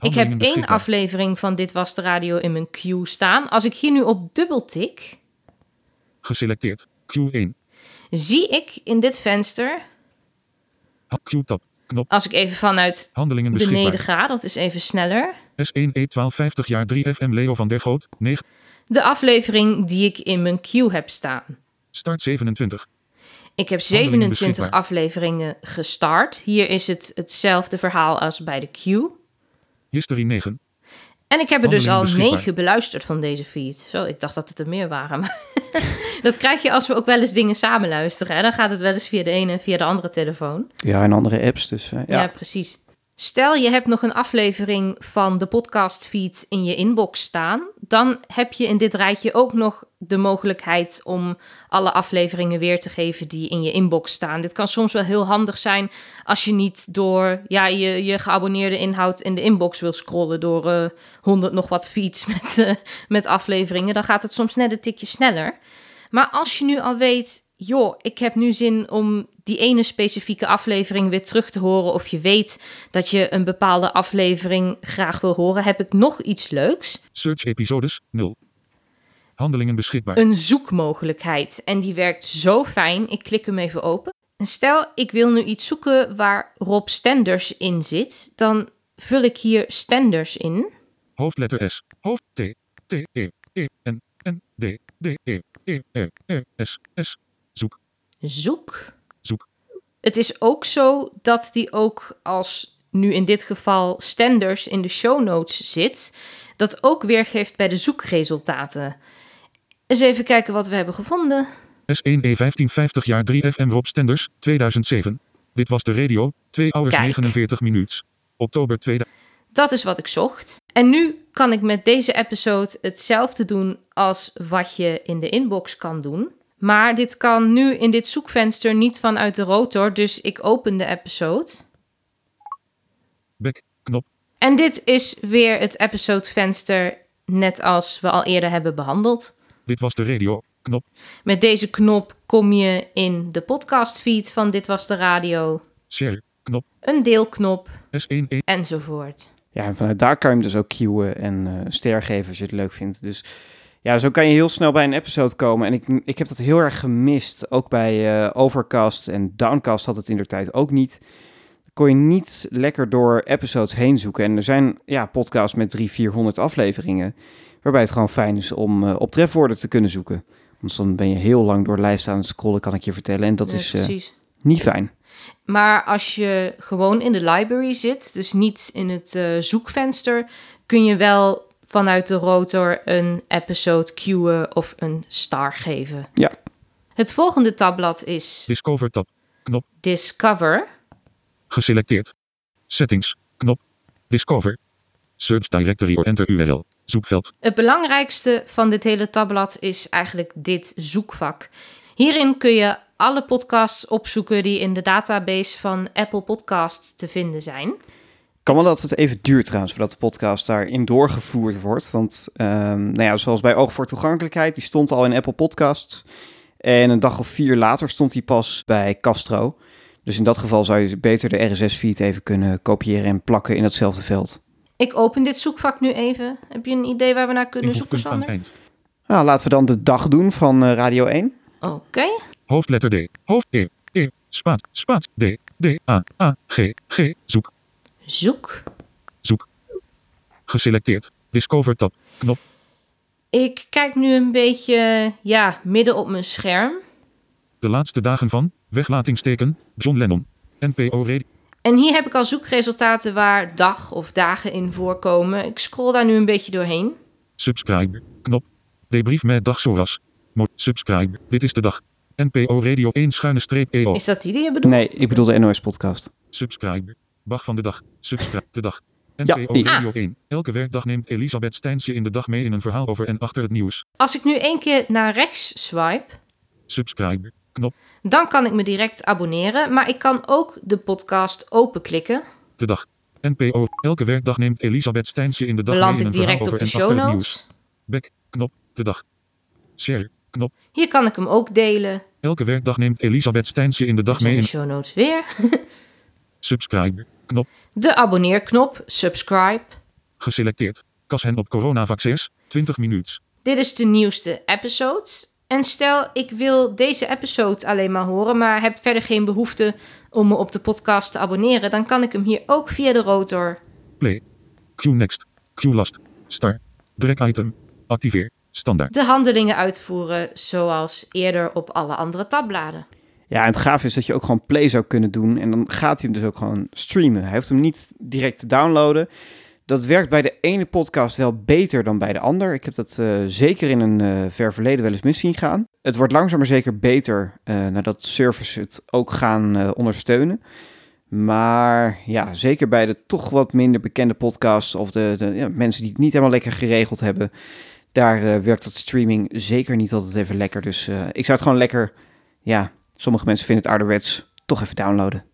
Ik heb één aflevering van Dit Was de Radio in mijn queue staan. Als ik hier nu op dubbeltik, Geselecteerd. Q1. zie ik in dit venster, Q-tab. Knop. als ik even vanuit Handelingen beneden ga, dat is even sneller, S1 E1250 jaar 3 FM Leo van der Goot. 9. De aflevering die ik in mijn queue heb staan. Start 27. Ik heb Handelingen 27 beschikbaar. afleveringen gestart. Hier is het hetzelfde verhaal als bij de queue. History 9. En ik heb er dus al beschikbaar. negen beluisterd van deze feed. Zo, ik dacht dat het er meer waren. Maar [laughs] dat krijg je als we ook wel eens dingen samen luisteren. Hè? Dan gaat het wel eens via de ene en via de andere telefoon. Ja, en andere apps. Dus Ja. ja. precies. Stel je hebt nog een aflevering van de podcastfeed in je inbox staan. Dan heb je in dit rijtje ook nog de mogelijkheid om alle afleveringen weer te geven die in je inbox staan. Dit kan soms wel heel handig zijn als je niet door ja, je, je geabonneerde inhoud in de inbox wil scrollen door eh 100 nog wat feeds [laughs] met, eh, met afleveringen. Dan gaat het soms net een tikje sneller. Maar als je nu al weet, joh, ik heb nu zin om die ene specifieke aflevering weer terug te horen. Of je weet dat je een bepaalde aflevering graag wil horen, heb ik nog iets leuks. Search episodes 0. Handelingen beschikbaar. Een zoekmogelijkheid. En die werkt zo fijn. Ik klik hem even open. En stel, ik wil nu iets zoeken waar Rob Stenders in zit. Dan vul ik hier Stenders in. Hoofdletter S. Hoofd T. T. E. E. N. N. D. D. E. E. R. R. S. S. Zoek. Zoek. Het is ook zo dat die ook als nu in dit geval Stenders in de show notes zit, dat ook weergeeft bij de zoekresultaten. Eens even kijken wat we hebben gevonden. S1 E1550 jaar 3 FM Rob Stenders 2007. Dit was de radio. 2 hours Kijk. 49 minuten. Oktober 2000. Dat is wat ik zocht. En nu kan ik met deze episode hetzelfde doen als wat je in de inbox kan doen. Maar dit kan nu in dit zoekvenster niet vanuit de rotor, dus ik open de episode. Back. Knop. En dit is weer het episodevenster, net als we al eerder hebben behandeld. Dit was de radio. Knop. Met deze knop kom je in de podcastfeed van Dit Was de Radio, Share. Knop. een deelknop S1 E. enzovoort. Ja, en vanuit daar kan je hem dus ook queuen en eh ster geven als je het leuk vindt. Dus ja, zo kan je heel snel bij een episode komen. En ik, ik heb dat heel erg gemist. Ook bij eh, Overcast en Downcast had het in de tijd ook niet. Kon je niet lekker door episodes heen zoeken. En er zijn ja, podcasts met 300, 400 afleveringen. Waarbij het gewoon fijn is om eh, op trefwoorden te kunnen zoeken. Want dan ben je heel lang door de lijst aan het scrollen, kan ik je vertellen. En dat is eh, niet fijn. Maar als je gewoon in de library zit, dus niet in het zoekvenster, kun je wel vanuit de rotor een episode queuen of een star geven. Ja. Het volgende tabblad is Discover tab. Knop. Discover. Geselecteerd. Settings. Knop. Discover. Search directory or enter URL. Zoekveld. Het belangrijkste van dit hele tabblad is eigenlijk dit zoekvak. Hierin kun je alle podcasts opzoeken die in de database van Apple Podcasts te vinden zijn. Kan wel dat het even duurt trouwens voordat de podcast daarin doorgevoerd wordt. Want ehm, nou ja, zoals bij Oog voor Toegankelijkheid, die stond al in Apple Podcasts. En een dag of vier later stond die pas bij Castro. Dus in dat geval zou je beter de RSS-feed even kunnen kopiëren en plakken in hetzelfde veld. Ik open dit zoekvak nu even. Heb je een idee waar we naar kunnen zoeken, Sander? eind. Nou, laten we dan de dag doen van eh, Radio 1. Oké. Hoofdletter D. Hoofd E. E. Spaat. Spaat. D. D. A. A. G. G. Zoek. Zoek. Zoek. Geselecteerd. Discover tab. Knop. Ik kijk nu een beetje, ja, midden op mijn scherm. De laatste dagen van. Weglatingsteken. John Lennon. NPO Radio. En hier heb ik al zoekresultaten waar dag of dagen in voorkomen. Ik scroll daar nu een beetje doorheen. Subscribe. Knop. Debrief met dag Soras. Mo- subscribe. Dit is de dag. NPO Radio 1 schuine streep EO. Is dat die die je bedoelt? Nee, ik bedoel de NOS-podcast. Subscribe. Bag van de dag. Subscribe de dag. Ja, NPO die. Radio 1. Elke werkdag neemt Elisabeth Steins je in de dag mee in een verhaal over en achter het nieuws. Als ik nu één keer naar rechts swipe, Subscribe. Knop. dan kan ik me direct abonneren. Maar ik kan ook de podcast openklikken. De dag. NPO. Elke werkdag neemt Elisabeth Steins je in de dag mee in ik een verhaal direct over op de en show achter het nieuws. notes. Back. Knop. De dag. Share. Knop. Hier kan ik hem ook delen. Elke werkdag neemt Elisabeth Steins je in de dag Zijn mee de in show notes weer. [laughs] subscribe. Knop. De abonneerknop, subscribe. Geselecteerd. Kas hen op coronavaccins. 20 minuten. Dit is de nieuwste episodes. En stel, ik wil deze episode alleen maar horen, maar heb verder geen behoefte om me op de podcast te abonneren, dan kan ik hem hier ook via de rotor. Play. Q next. Q last. Star. Drag item. Activeer. Standaard. De handelingen uitvoeren zoals eerder op alle andere tabbladen. Ja, en het gaaf is dat je ook gewoon play zou kunnen doen. En dan gaat hij hem dus ook gewoon streamen. Hij hoeft hem niet direct te downloaden. Dat werkt bij de ene podcast wel beter dan bij de ander. Ik heb dat eh, zeker in een eh, ver verleden wel eens mis zien gaan. Het wordt langzaam maar zeker beter eh, nadat servers het ook gaan ondersteunen. Maar ja, zeker bij de toch wat minder bekende podcasts of de, de ja, mensen die het niet helemaal lekker geregeld hebben, daar werkt dat streaming zeker niet altijd even lekker. Dus ik zou het gewoon lekker, ja, sommige mensen vinden het ouderwets, toch even downloaden.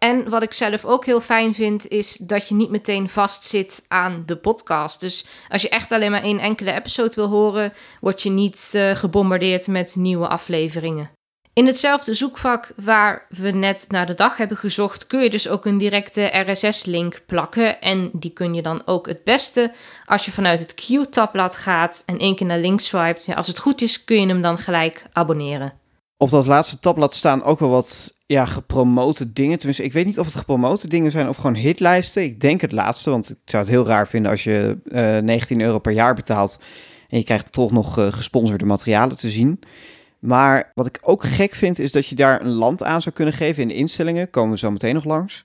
En wat ik zelf ook heel fijn vind, is dat je niet meteen vastzit aan de podcast. Dus als je echt alleen maar één enkele episode wil horen, word je niet eh, gebombardeerd met nieuwe afleveringen. In hetzelfde zoekvak waar we net naar de dag hebben gezocht, kun je dus ook een directe RSS-link plakken. En die kun je dan ook het beste als je vanuit het Q-tabblad gaat en één keer naar links swipet. Ja, als het goed is, kun je hem dan gelijk abonneren. Op dat laatste tabblad staan ook wel wat ja, gepromote dingen. Tenminste, ik weet niet of het gepromote dingen zijn of gewoon hitlijsten. Ik denk het laatste, want ik zou het heel raar vinden als je eh 19 euro per jaar betaalt en je krijgt toch nog eh, gesponsorde materialen te zien. Maar wat ik ook gek vind, is dat je daar een land aan zou kunnen geven in de instellingen. Komen we zo meteen nog langs.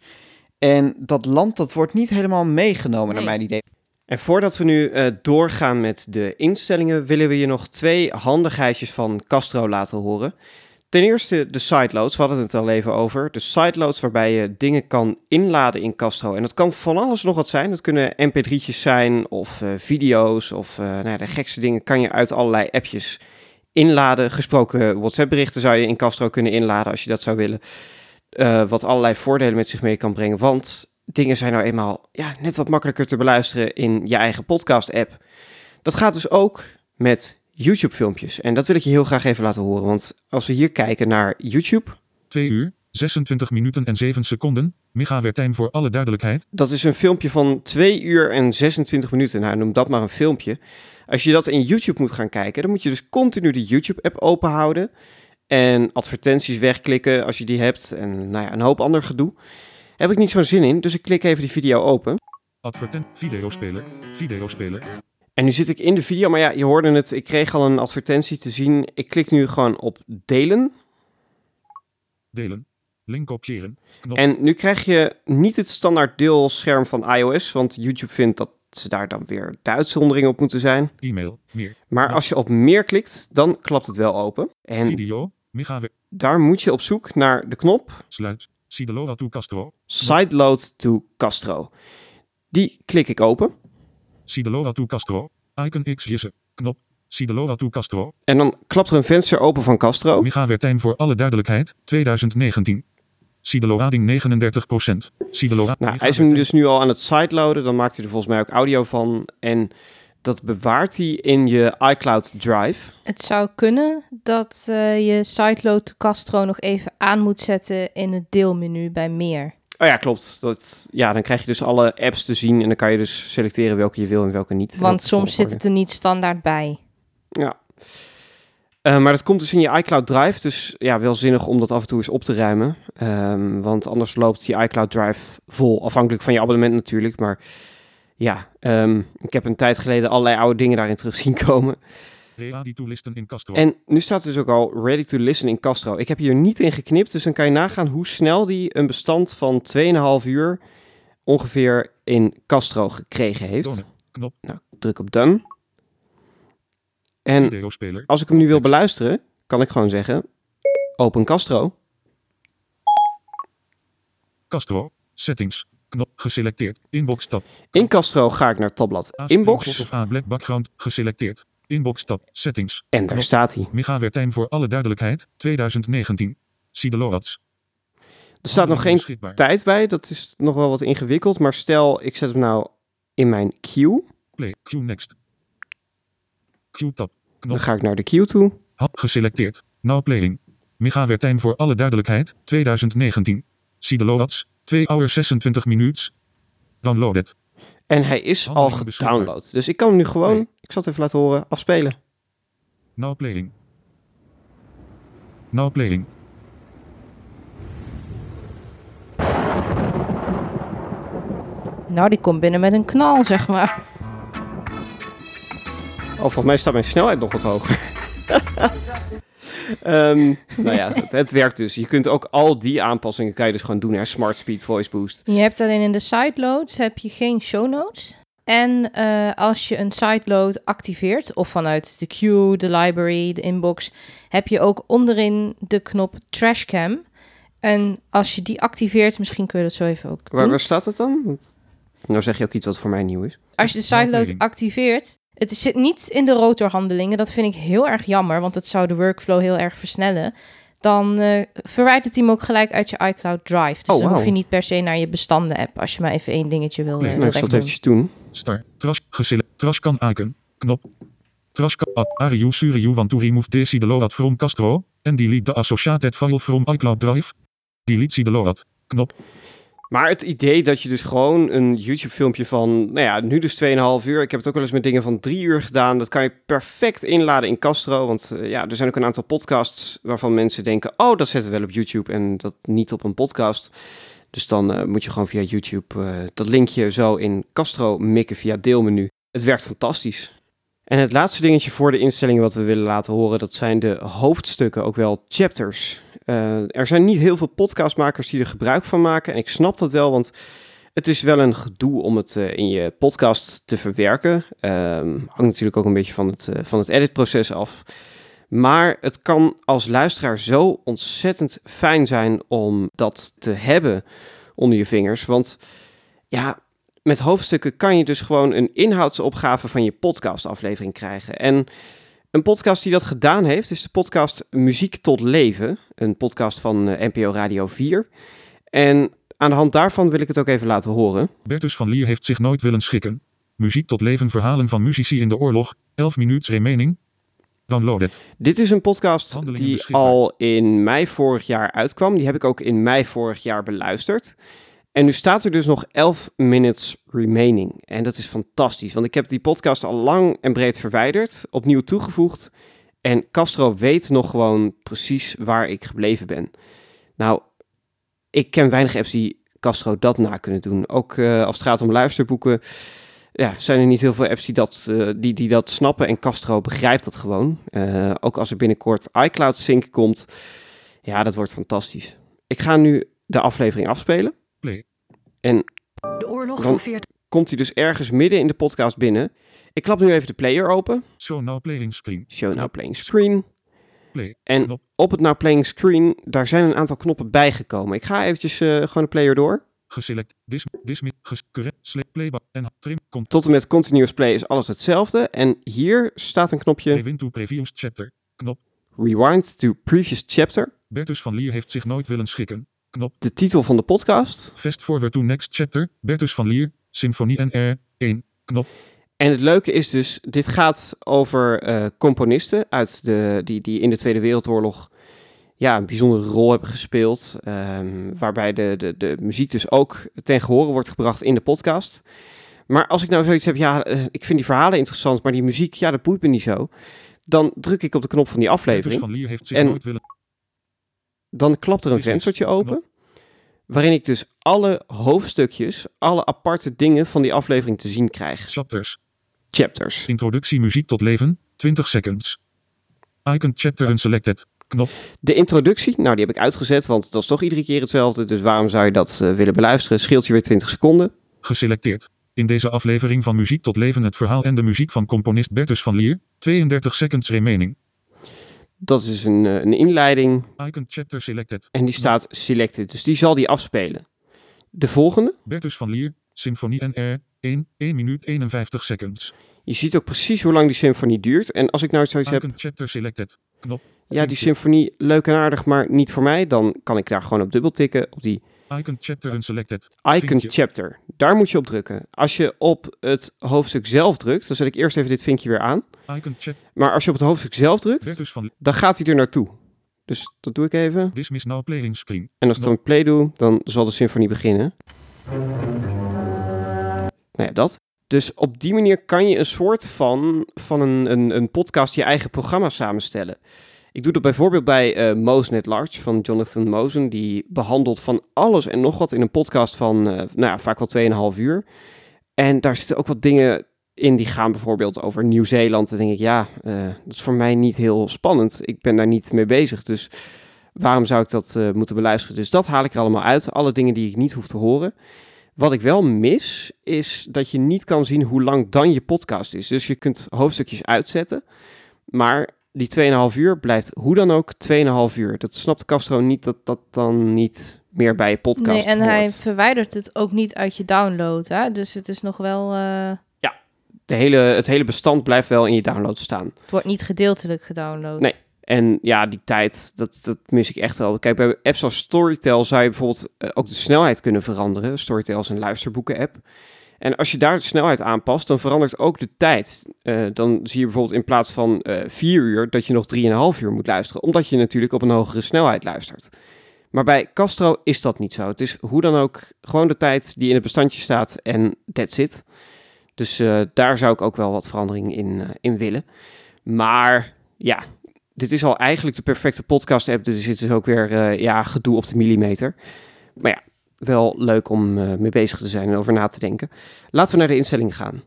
En dat land, dat wordt niet helemaal meegenomen, naar mijn idee. En voordat we nu eh, doorgaan met de instellingen, willen we je nog twee handigheidjes van Castro laten horen. Ten eerste de sideloads, we hadden het al even over. De sideloads waarbij je dingen kan inladen in Castro. En dat kan van alles nog wat zijn. Dat kunnen mp3'tjes zijn of eh, video's of eh, nou ja, de gekste dingen kan je uit allerlei appjes inladen. Gesproken WhatsApp berichten zou je in Castro kunnen inladen als je dat zou willen. Eh, wat allerlei voordelen met zich mee kan brengen. Want dingen zijn nou eenmaal ja, net wat makkelijker te beluisteren in je eigen podcast-app. Dat gaat dus ook met YouTube-filmpjes. En dat wil ik je heel graag even laten horen. Want als we hier kijken naar YouTube, 2 uur, 26 minuten en 7 seconden. Megawertijn voor alle duidelijkheid. dat is een filmpje van 2 uur en 26 minuten. Nou, noem dat maar een filmpje. Als je dat in YouTube moet gaan kijken, dan moet je dus continu de YouTube-app open houden. En advertenties wegklikken als je die hebt. En nou ja, een hoop ander gedoe. Heb ik niet zo'n zin in, dus ik klik even die video open. Advertent. Videospeler. Videospeler. En nu zit ik in de video, maar ja, je hoorde het. Ik kreeg al een advertentie te zien. Ik klik nu gewoon op delen. Delen. Link kopiëren. Knop. En nu krijg je niet het standaard deelscherm van iOS, want YouTube vindt dat ze daar dan weer de uitzonderingen op moeten zijn. E-mail. Meer. Maar als je op meer klikt, dan klapt het wel open. En Video. Daar moet je op zoek naar de knop Sluit. Sideloa to Castro. Sideload to Castro. Die klik ik open. Sideloa to Castro. Icon X Jisse. Knop. Sideloa to Castro. En dan klapt er een venster open van Castro. Megawertijn voor alle duidelijkheid. 2019. Sideloading 39%. Sideloa. Nou, hij is hem dus nu al aan het sideloaden. Dan maakt hij er volgens mij ook audio van. En dat bewaart hij in je iCloud Drive. Het zou kunnen dat eh, je Sideload to Castro nog even aan moet zetten in het deelmenu bij meer. Oh ja, klopt. Dat, ja, dan krijg je dus alle apps te zien. En dan kan je dus selecteren welke je wil en welke niet. Want soms zit het er niet standaard bij. Ja. Eh, maar dat komt dus in je iCloud Drive. Dus ja, wel zinnig om dat af en toe eens op te ruimen. Ehm, want anders loopt die iCloud Drive vol. Afhankelijk van je abonnement natuurlijk. Maar ja, ehm, ik heb een tijd geleden allerlei oude dingen daarin terug zien komen. Ready to listen in Castro. En nu staat dus ook al ready to listen in Castro. Ik heb hier niet in geknipt. Dus dan kan je nagaan hoe snel die een bestand van 2,5 uur ongeveer in Castro gekregen heeft. Knop. Nou, druk op done. En als ik hem nu wil beluisteren, kan ik gewoon zeggen open Castro. Castro. Settings. Knop geselecteerd. Inbox tab. In Castro ga ik naar tabblad Inbox. of black background geselecteerd. Inbox tab. Settings. En daar staat hij. Megawertijn voor alle duidelijkheid. 2019. Zie de Lorats. Er staat nog geen tijd bij. Dat is nog wel wat ingewikkeld. Maar stel, ik zet hem nou in mijn queue. Play. Q next. Q tab. Dan ga ik naar de queue toe. Had geselecteerd. Now playing. Megawertijn voor alle duidelijkheid. 2019. Zie de Lorats. 2 hour 26 minuten. Downloaded. En hij is al gedownload. Dus ik kan hem nu gewoon, Nee. ik zal het even laten horen, afspelen. Now playing. Now playing. Nou, die komt binnen met een knal, zeg maar. Oh, volgens mij staat mijn snelheid nog wat hoger. [laughs] Ehm, nou ja, het, het werkt dus. Je kunt ook al die aanpassingen kan je dus gewoon doen. Hè? Smart Speed, Voice Boost. Je hebt alleen in de sideloads heb je geen show notes. En eh, als je een sideload activeert, of vanuit de queue, de library, de inbox, heb je ook onderin de knop Trashcam. En als je die activeert, misschien kun je dat zo even ook doen. Waar, waar staat het dan? Want, nou zeg je ook iets wat voor mij nieuw is. Als je de sideload activeert, het zit niet in de rotorhandelingen. Dat vind ik heel erg jammer, want het zou de workflow heel erg versnellen. Dan eh verwijt het hem ook gelijk uit je iCloud Drive. Dus Oh, dan hoef je niet per se naar je bestanden-app als je maar even één dingetje wil, Nee, eh, Nou, ik zal het eventjes doen. Star. Trash. Gesele. Trash kan icon. Knop. Trash kan. At. Are you sure you want to remove this the load from Castro? And delete the associated file from iCloud Drive? Delete the load. Knop. Maar het idee dat je dus gewoon een YouTube-filmpje van, nou ja, nu dus 2,5 uur. Ik heb het ook wel eens met dingen van 3 uur gedaan. Dat kan je perfect inladen in Castro. Want eh, ja, er zijn ook een aantal podcasts waarvan mensen denken, oh, dat zetten we wel op YouTube en dat niet op een podcast. Dus dan eh, moet je gewoon via YouTube eh, dat linkje zo in Castro mikken via deelmenu. Het werkt fantastisch. En het laatste dingetje voor de instellingen wat we willen laten horen, dat zijn de hoofdstukken, ook wel chapters. Eh, er zijn niet heel veel podcastmakers die er gebruik van maken. En ik snap dat wel, want het is wel een gedoe om het eh, in je podcast te verwerken. Ehm, hangt natuurlijk ook een beetje van het, eh, van het editproces af. Maar het kan als luisteraar zo ontzettend fijn zijn om dat te hebben onder je vingers. Want ja, met hoofdstukken kan je dus gewoon een inhoudsopgave van je podcastaflevering krijgen. En een podcast die dat gedaan heeft, is de podcast Muziek tot Leven. Een podcast van eh, NPO Radio 4. En aan de hand daarvan wil ik het ook even laten horen. Bertus van Lier heeft zich nooit willen schikken. Muziek tot leven verhalen van muzici in de oorlog. 11 minuten remaining. Downloaded. Dit is een podcast die al in mei vorig jaar uitkwam. Die heb ik ook in mei vorig jaar beluisterd. En nu staat er dus nog 11 minutes remaining. En dat is fantastisch, want ik heb die podcast al lang en breed verwijderd, opnieuw toegevoegd. En Castro weet nog gewoon precies waar ik gebleven ben. Nou, ik ken weinig apps die Castro dat na kunnen doen. Ook eh, als het gaat om luisterboeken, ja, zijn er niet heel veel apps die dat, eh, die, die dat snappen. En Castro begrijpt dat gewoon. Eh, ook als er binnenkort iCloud Sync komt. Ja, dat wordt fantastisch. Ik ga nu de aflevering afspelen. Play. En De oorlog van 40 komt hij dus ergens midden in de podcast binnen. Ik klap nu even de player open. Show now playing screen. Show now playing screen. Play. En op het now playing screen, daar zijn een aantal knoppen bijgekomen. Ik ga eventjes eh, gewoon de player door. Geselect. Dis. Dismiss. Ges. Correct. Select. Playback. En trim. Komt. Tot en met continuous play is alles hetzelfde. En hier staat een knopje Rewind to previous chapter. Knop. rewind to previous chapter. Bertus van Lier heeft zich nooit willen schikken. Knop. De titel van de podcast. Fast forward to next chapter. Bertus van Lier. Symfonie NR. 1. Knop. En het leuke is dus, dit gaat over eh, componisten uit de, die, die in de Tweede Wereldoorlog ja, een bijzondere rol hebben gespeeld. ehm, waarbij de, de, de muziek dus ook ten gehore wordt gebracht in de podcast. Maar als ik nou zoiets heb, ja, eh, ik vind die verhalen interessant, maar die muziek, ja, dat boeit me niet zo. Dan druk ik op de knop van die aflevering. van Lier heeft zich En- nooit willen. Dan klapt er een venstertje open. Waarin ik dus alle hoofdstukjes, alle aparte dingen van die aflevering te zien krijg. Chapters. Chapters. Introductie muziek tot leven. 20 seconds. Icon chapter unselected. Knop. De introductie, nou die heb ik uitgezet, want dat is toch iedere keer hetzelfde. Dus waarom zou je dat eh, willen beluisteren? Scheelt je weer 20 seconden. Geselecteerd. In deze aflevering van Muziek tot Leven het verhaal en de muziek van componist Bertus van Lier. 32 seconds remaining. Dat is dus een, eh, een inleiding Icon chapter selected. en die staat selected. Dus die zal die afspelen. De volgende. Bertus van Lier, Symfonie NR, 1, 1 minuut 51 seconds. Je ziet ook precies hoe lang die symfonie duurt. En als ik nou zoiets heb, Icon chapter selected. Knop. ja, die symfonie leuk en aardig, maar niet voor mij, dan kan ik daar gewoon op dubbel tikken op die Icon chapter unselected. icon Vinkje. chapter. Daar moet je op drukken. Als je op het hoofdstuk zelf drukt, dan zet ik eerst even dit vinkje weer aan. Icon chap. Maar als je op het hoofdstuk zelf drukt, dan gaat hij er naartoe. Dus dat doe ik even. Dismiss now playing screen. En als ik dan play doe, dan zal de symfonie beginnen. Nou ja, dat. Dus op die manier kan je een soort van, van een, een, een podcast je eigen programma samenstellen. Ik doe dat bijvoorbeeld bij eh Mosen at Large van Jonathan Mosen. Die behandelt van alles en nog wat in een podcast van, eh, nou ja, vaak wel 2,5 uur. En daar zitten ook wat dingen in die gaan bijvoorbeeld over Nieuw-Zeeland. Dan denk ik, ja, eh, dat is voor mij niet heel spannend. Ik ben daar niet mee bezig, dus waarom zou ik dat moeten beluisteren? Dus dat haal ik er allemaal uit. Alle dingen die ik niet hoef te horen. Wat ik wel mis, is dat je niet kan zien hoe lang dan je podcast is. Dus je kunt hoofdstukjes uitzetten, maar die 2,5 uur blijft hoe dan ook 2,5 uur. Dat snapt Castro niet dat dat dan niet meer bij je podcast Nee, en hij verwijdert het ook niet uit je download. Hè? Dus het is nog wel. eh, De hele, het hele bestand blijft wel in je download staan. het wordt niet gedeeltelijk gedownload. Nee. En ja, die tijd, dat, dat mis ik echt wel. Kijk, bij apps als Storytel zou je bijvoorbeeld eh, ook de snelheid kunnen veranderen. Storytel is een luisterboeken-app. En als je daar de snelheid aanpast, dan verandert ook de tijd. Eh, dan zie je bijvoorbeeld in plaats van eh 4 uur, dat je nog 3,5 uur moet luisteren. Omdat je natuurlijk op een hogere snelheid luistert. Maar bij Castro is dat niet zo. Het is hoe dan ook gewoon de tijd die in het bestandje staat en that's it. Dus eh, daar zou ik ook wel wat verandering in, in willen. Maar ja, dit is al eigenlijk de perfecte podcast-app. Dus er zit dus ook weer ja, gedoe op de millimeter. Maar ja, wel leuk om eh, mee bezig te zijn en over na te denken. Laten we naar de instellingen gaan.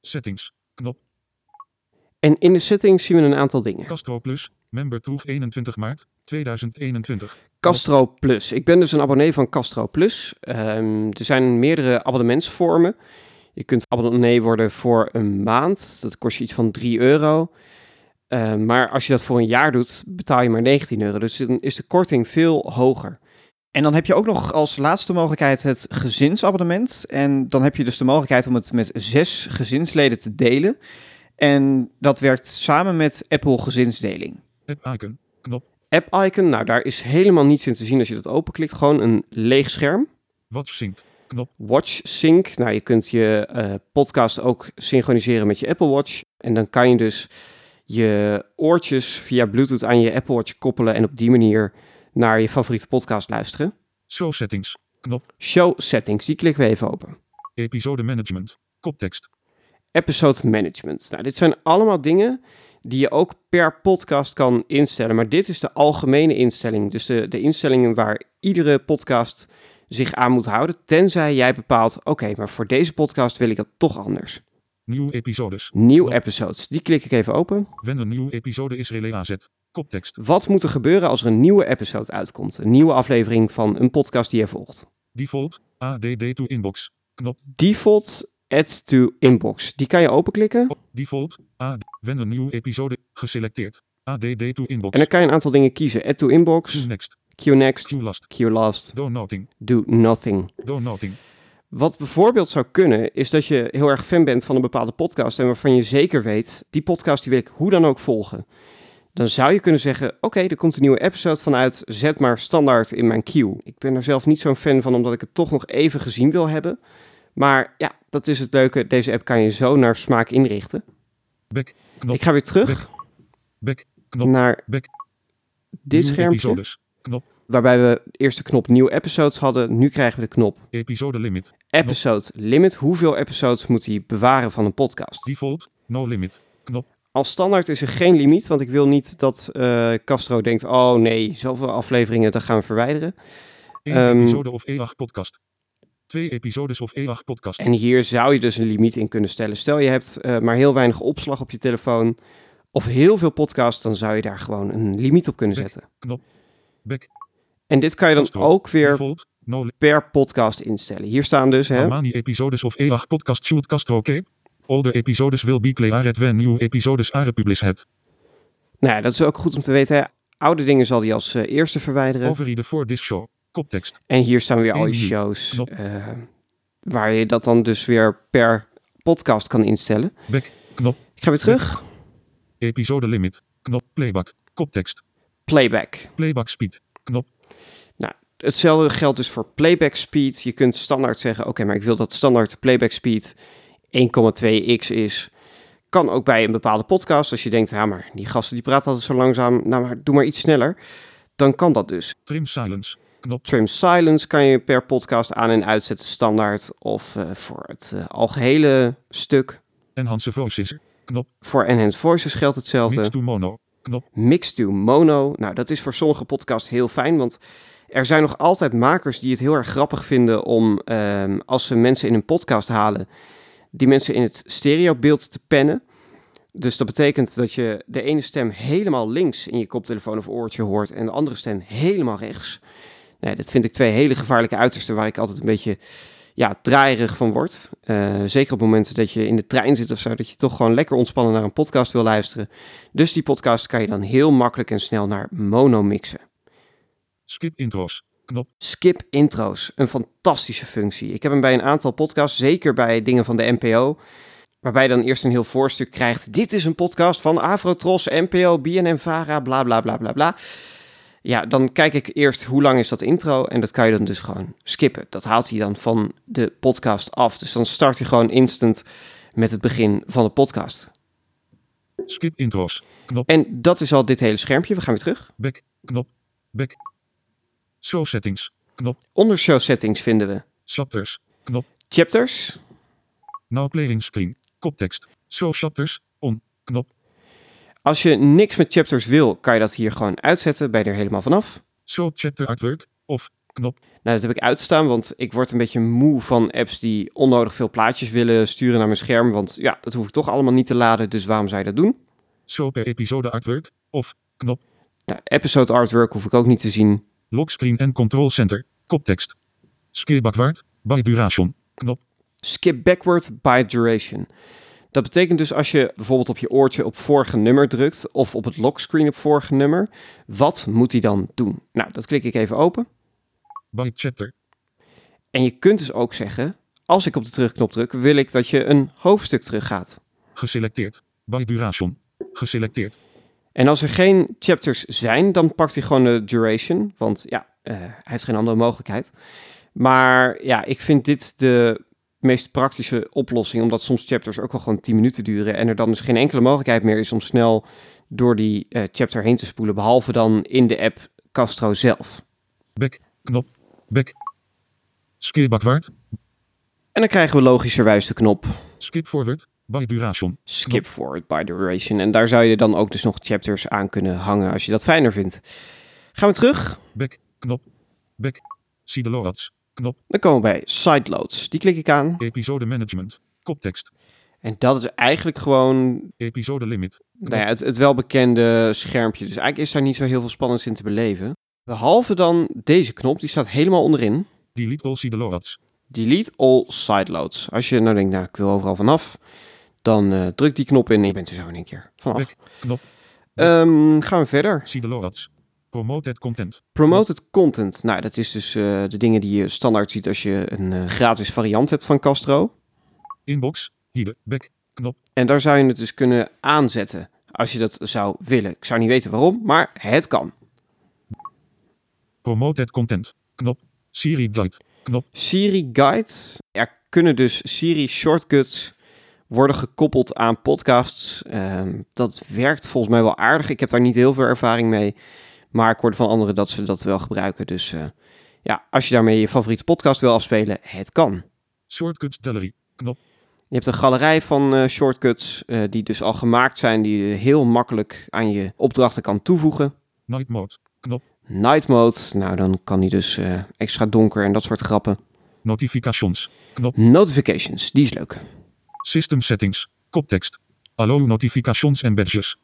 Settings. Knop. En in de settings zien we een aantal dingen. Castro Plus. Member Tool 21 maart 2021. Castro Plus. Ik ben dus een abonnee van Castro Plus. Ehm, er zijn meerdere abonnementsvormen. Je kunt abonnee worden voor een maand. Dat kost je iets van 3 euro. Ehm, maar als je dat voor een jaar doet, betaal je maar 19 euro. Dus dan is de korting veel hoger. En dan heb je ook nog als laatste mogelijkheid het gezinsabonnement. En dan heb je dus de mogelijkheid om het met zes gezinsleden te delen. En dat werkt samen met Apple Gezinsdeling. App icon. Knop. App icon, nou daar is helemaal niets in te zien als je dat openklikt. Gewoon een leeg scherm. Watch Sync. Knop. Watch Sync. Nou, je kunt je eh, podcast ook synchroniseren met je Apple Watch. En dan kan je dus je oortjes via Bluetooth aan je Apple Watch koppelen en op die manier naar je favoriete podcast luisteren. Show Settings. Knop. Show Settings, die klikken we even open. Episode Management. Koptekst. Episode Management. Nou, dit zijn allemaal dingen die je ook per podcast kan instellen. Maar dit is de algemene instelling. Dus de, de instellingen waar iedere podcast zich aan moet houden. Tenzij jij bepaalt, oké, maar voor deze podcast wil ik dat toch anders. Nieuwe episodes. Nieuw Knop. episodes. Die klik ik even open. Wanneer een nieuwe episode is relay AZ. Wat moet er gebeuren als er een nieuwe episode uitkomt? Een nieuwe aflevering van een podcast die je volgt. Default. ADD to inbox. Knop. Default add to inbox. Die kan je openklikken. Op. Default. AD. Wanneer een nieuwe episode. Geselecteerd. ADD to inbox. En dan kan je een aantal dingen kiezen. Add to inbox, Q next. Q next, Q last. Q last, Do nothing. do nothing. Do nothing. Wat bijvoorbeeld zou kunnen, is dat je heel erg fan bent van een bepaalde podcast en waarvan je zeker weet, die podcast die wil ik hoe dan ook volgen. Dan zou je kunnen zeggen, oké, er komt een nieuwe episode vanuit, zet maar standaard in mijn queue. Ik ben er zelf niet zo'n fan van, omdat ik het toch nog even gezien wil hebben. Maar ja, dat is het leuke. Deze app kan je zo naar smaak inrichten. Back. Knop. Ik ga weer terug Back. Knop. naar Back. dit schermpje. Knop. waarbij we eerst de knop nieuwe episodes hadden. Nu krijgen we de knop Episode limit. episode limit. Hoeveel episodes moet hij bewaren van een podcast? Default. No limit. Knop. Als standaard is er geen limiet, want ik wil niet dat eh, Castro denkt, oh nee, zoveel afleveringen, dat gaan we verwijderen. 1 Ehm, episode of E8 podcast. 2 episodes of E8 podcast. En hier zou je dus een limiet in kunnen stellen. Stel je hebt eh, maar heel weinig opslag op je telefoon of heel veel podcasts, dan zou je daar gewoon een limiet op kunnen Back. zetten. Knop. Back. En dit kan je dan Castro. ook weer Default. No limit. per podcast instellen. Hier staan dus, hè, episodes of E8 podcast should Castro keep? All the episodes will be cleared when new episodes are published. Nou ja, dat is ook goed om te weten. hè. Oude dingen zal hij als eh, eerste verwijderen. Override for this show. Koptekst. En hier staan weer al je shows. Eh, waar je dat dan dus weer per podcast kan instellen. Back. Knop. Ik ga weer terug. Episode limit. Knop. Playback. Koptekst. Playback. Playback speed. Knop. Hetzelfde geldt dus voor playback speed. Je kunt standaard zeggen, oké, maar ik wil dat standaard playback speed 1,2x is. Kan ook bij een bepaalde podcast. Als je denkt, ja, maar die gasten die praten altijd zo langzaam. Nou, maar doe maar iets sneller. Dan kan dat dus. Trim silence. Knop. Trim silence kan je per podcast aan- en uitzetten standaard. Of eh, voor het eh, algehele stuk. Enhance voices. Knop. Voor Enhanced Voices geldt hetzelfde. Mix to mono. Knop. Mix to mono. Nou, dat is voor sommige podcasts heel fijn, want er zijn nog altijd makers die het heel erg grappig vinden om, ehm, als ze mensen in een podcast halen, die mensen in het stereobeeld te pennen. Dus dat betekent dat je de ene stem helemaal links in je koptelefoon of oortje hoort en de andere stem helemaal rechts. Nee, dat vind ik twee hele gevaarlijke uitersten waar ik altijd een beetje ja, draaierig van word. Eh, zeker op momenten dat je in de trein zit of zo, dat je toch gewoon lekker ontspannen naar een podcast wil luisteren. Dus die podcast kan je dan heel makkelijk en snel naar mono mixen. Skip intros. Knop. Skip intro's, een fantastische functie. Ik heb hem bij een aantal podcasts, zeker bij dingen van de NPO, waarbij je dan eerst een heel voorstuk krijgt. Dit is een podcast van Afrotros, NPO, BNN Vara, bla bla bla bla bla. Ja, dan kijk ik eerst hoe lang is dat intro en dat kan je dan dus gewoon skippen. Dat haalt hij dan van de podcast af. Dus dan start hij gewoon instant met het begin van de podcast. Skip intros. Knop. En dat is al dit hele schermpje. We gaan weer terug. Back. Knop. Back. Show settings. Knop. Onder show settings vinden we Chapters. Knop. chapters, Now playing screen. Koptekst. Show chapters. On. Knop. Als je niks met chapters wil, kan je dat hier gewoon uitzetten. Ben je er helemaal vanaf. Show chapter artwork. Of. Knop. Nou, dat heb ik uitstaan, want ik word een beetje moe van apps die onnodig veel plaatjes willen sturen naar mijn scherm. Want ja, dat hoef ik toch allemaal niet te laden, dus waarom zou je dat doen? Show per episode artwork. Of. Knop. Nou, episode artwork hoef ik ook niet te zien. Lockscreen en control center. Koptekst. Skip backward. By duration. Knop. Skip backward by duration. Dat betekent dus als je bijvoorbeeld op je oortje op vorige nummer drukt of op het lockscreen op vorige nummer, wat moet hij dan doen? Nou, dat klik ik even open. By chapter. En je kunt dus ook zeggen, als ik op de terugknop druk, wil ik dat je een hoofdstuk teruggaat. Geselecteerd. By duration. Geselecteerd. En als er geen chapters zijn, dan pakt hij gewoon de duration. Want ja, eh, hij heeft geen andere mogelijkheid. Maar ja, ik vind dit de meest praktische oplossing. Omdat soms chapters ook wel gewoon 10 minuten duren. En er dan dus geen enkele mogelijkheid meer is om snel door die eh, chapter heen te spoelen. Behalve dan in de app Castro zelf. Back. Knop. Back. Skip backward. En dan krijgen we logischerwijs de knop Skip forward. By duration. Skip forward by duration. En daar zou je dan ook dus nog chapters aan kunnen hangen als je dat fijner vindt. Gaan we terug. Back. Knop. Back. See the loads. Knop. Dan komen we bij sideloads. Die klik ik aan. Episode management. Koptekst. En dat is eigenlijk gewoon Episode limit. nou ja, het, het welbekende schermpje. Dus eigenlijk is daar niet zo heel veel spannends in te beleven. Behalve dan deze knop, die staat helemaal onderin. Delete all see the loads. Delete all sideloads. Als je nou denkt, nou ik wil overal vanaf, dan eh druk die knop in en je bent er zo in één keer vanaf. Knop. Ehm, gaan we verder. See the. Promoted content. Promoted content. Nou, dat is dus eh, de dingen die je standaard ziet als je een eh, gratis variant hebt van Castro. Inbox. Hier. Back. Knop. En daar zou je het dus kunnen aanzetten als je dat zou willen. Ik zou niet weten waarom, maar het kan. Promoted content. Knop. Siri Guide. Knop. Siri Guide. Er kunnen dus Siri shortcuts worden gekoppeld aan podcasts. Ehm, dat werkt volgens mij wel aardig. Ik heb daar niet heel veel ervaring mee. Maar ik hoorde van anderen dat ze dat wel gebruiken. Dus eh, ja, als je daarmee je favoriete podcast wil afspelen, het kan. Shortcuts gallery. Knop. Je hebt een galerij van eh, shortcuts eh, die dus al gemaakt zijn, die je heel makkelijk aan je opdrachten kan toevoegen. Night mode. Knop. Night mode, nou dan kan die dus extra donker en dat soort grappen. Notifications. Knop. Notifications, die is leuk. System settings. Koptekst. Allow notifications en badges.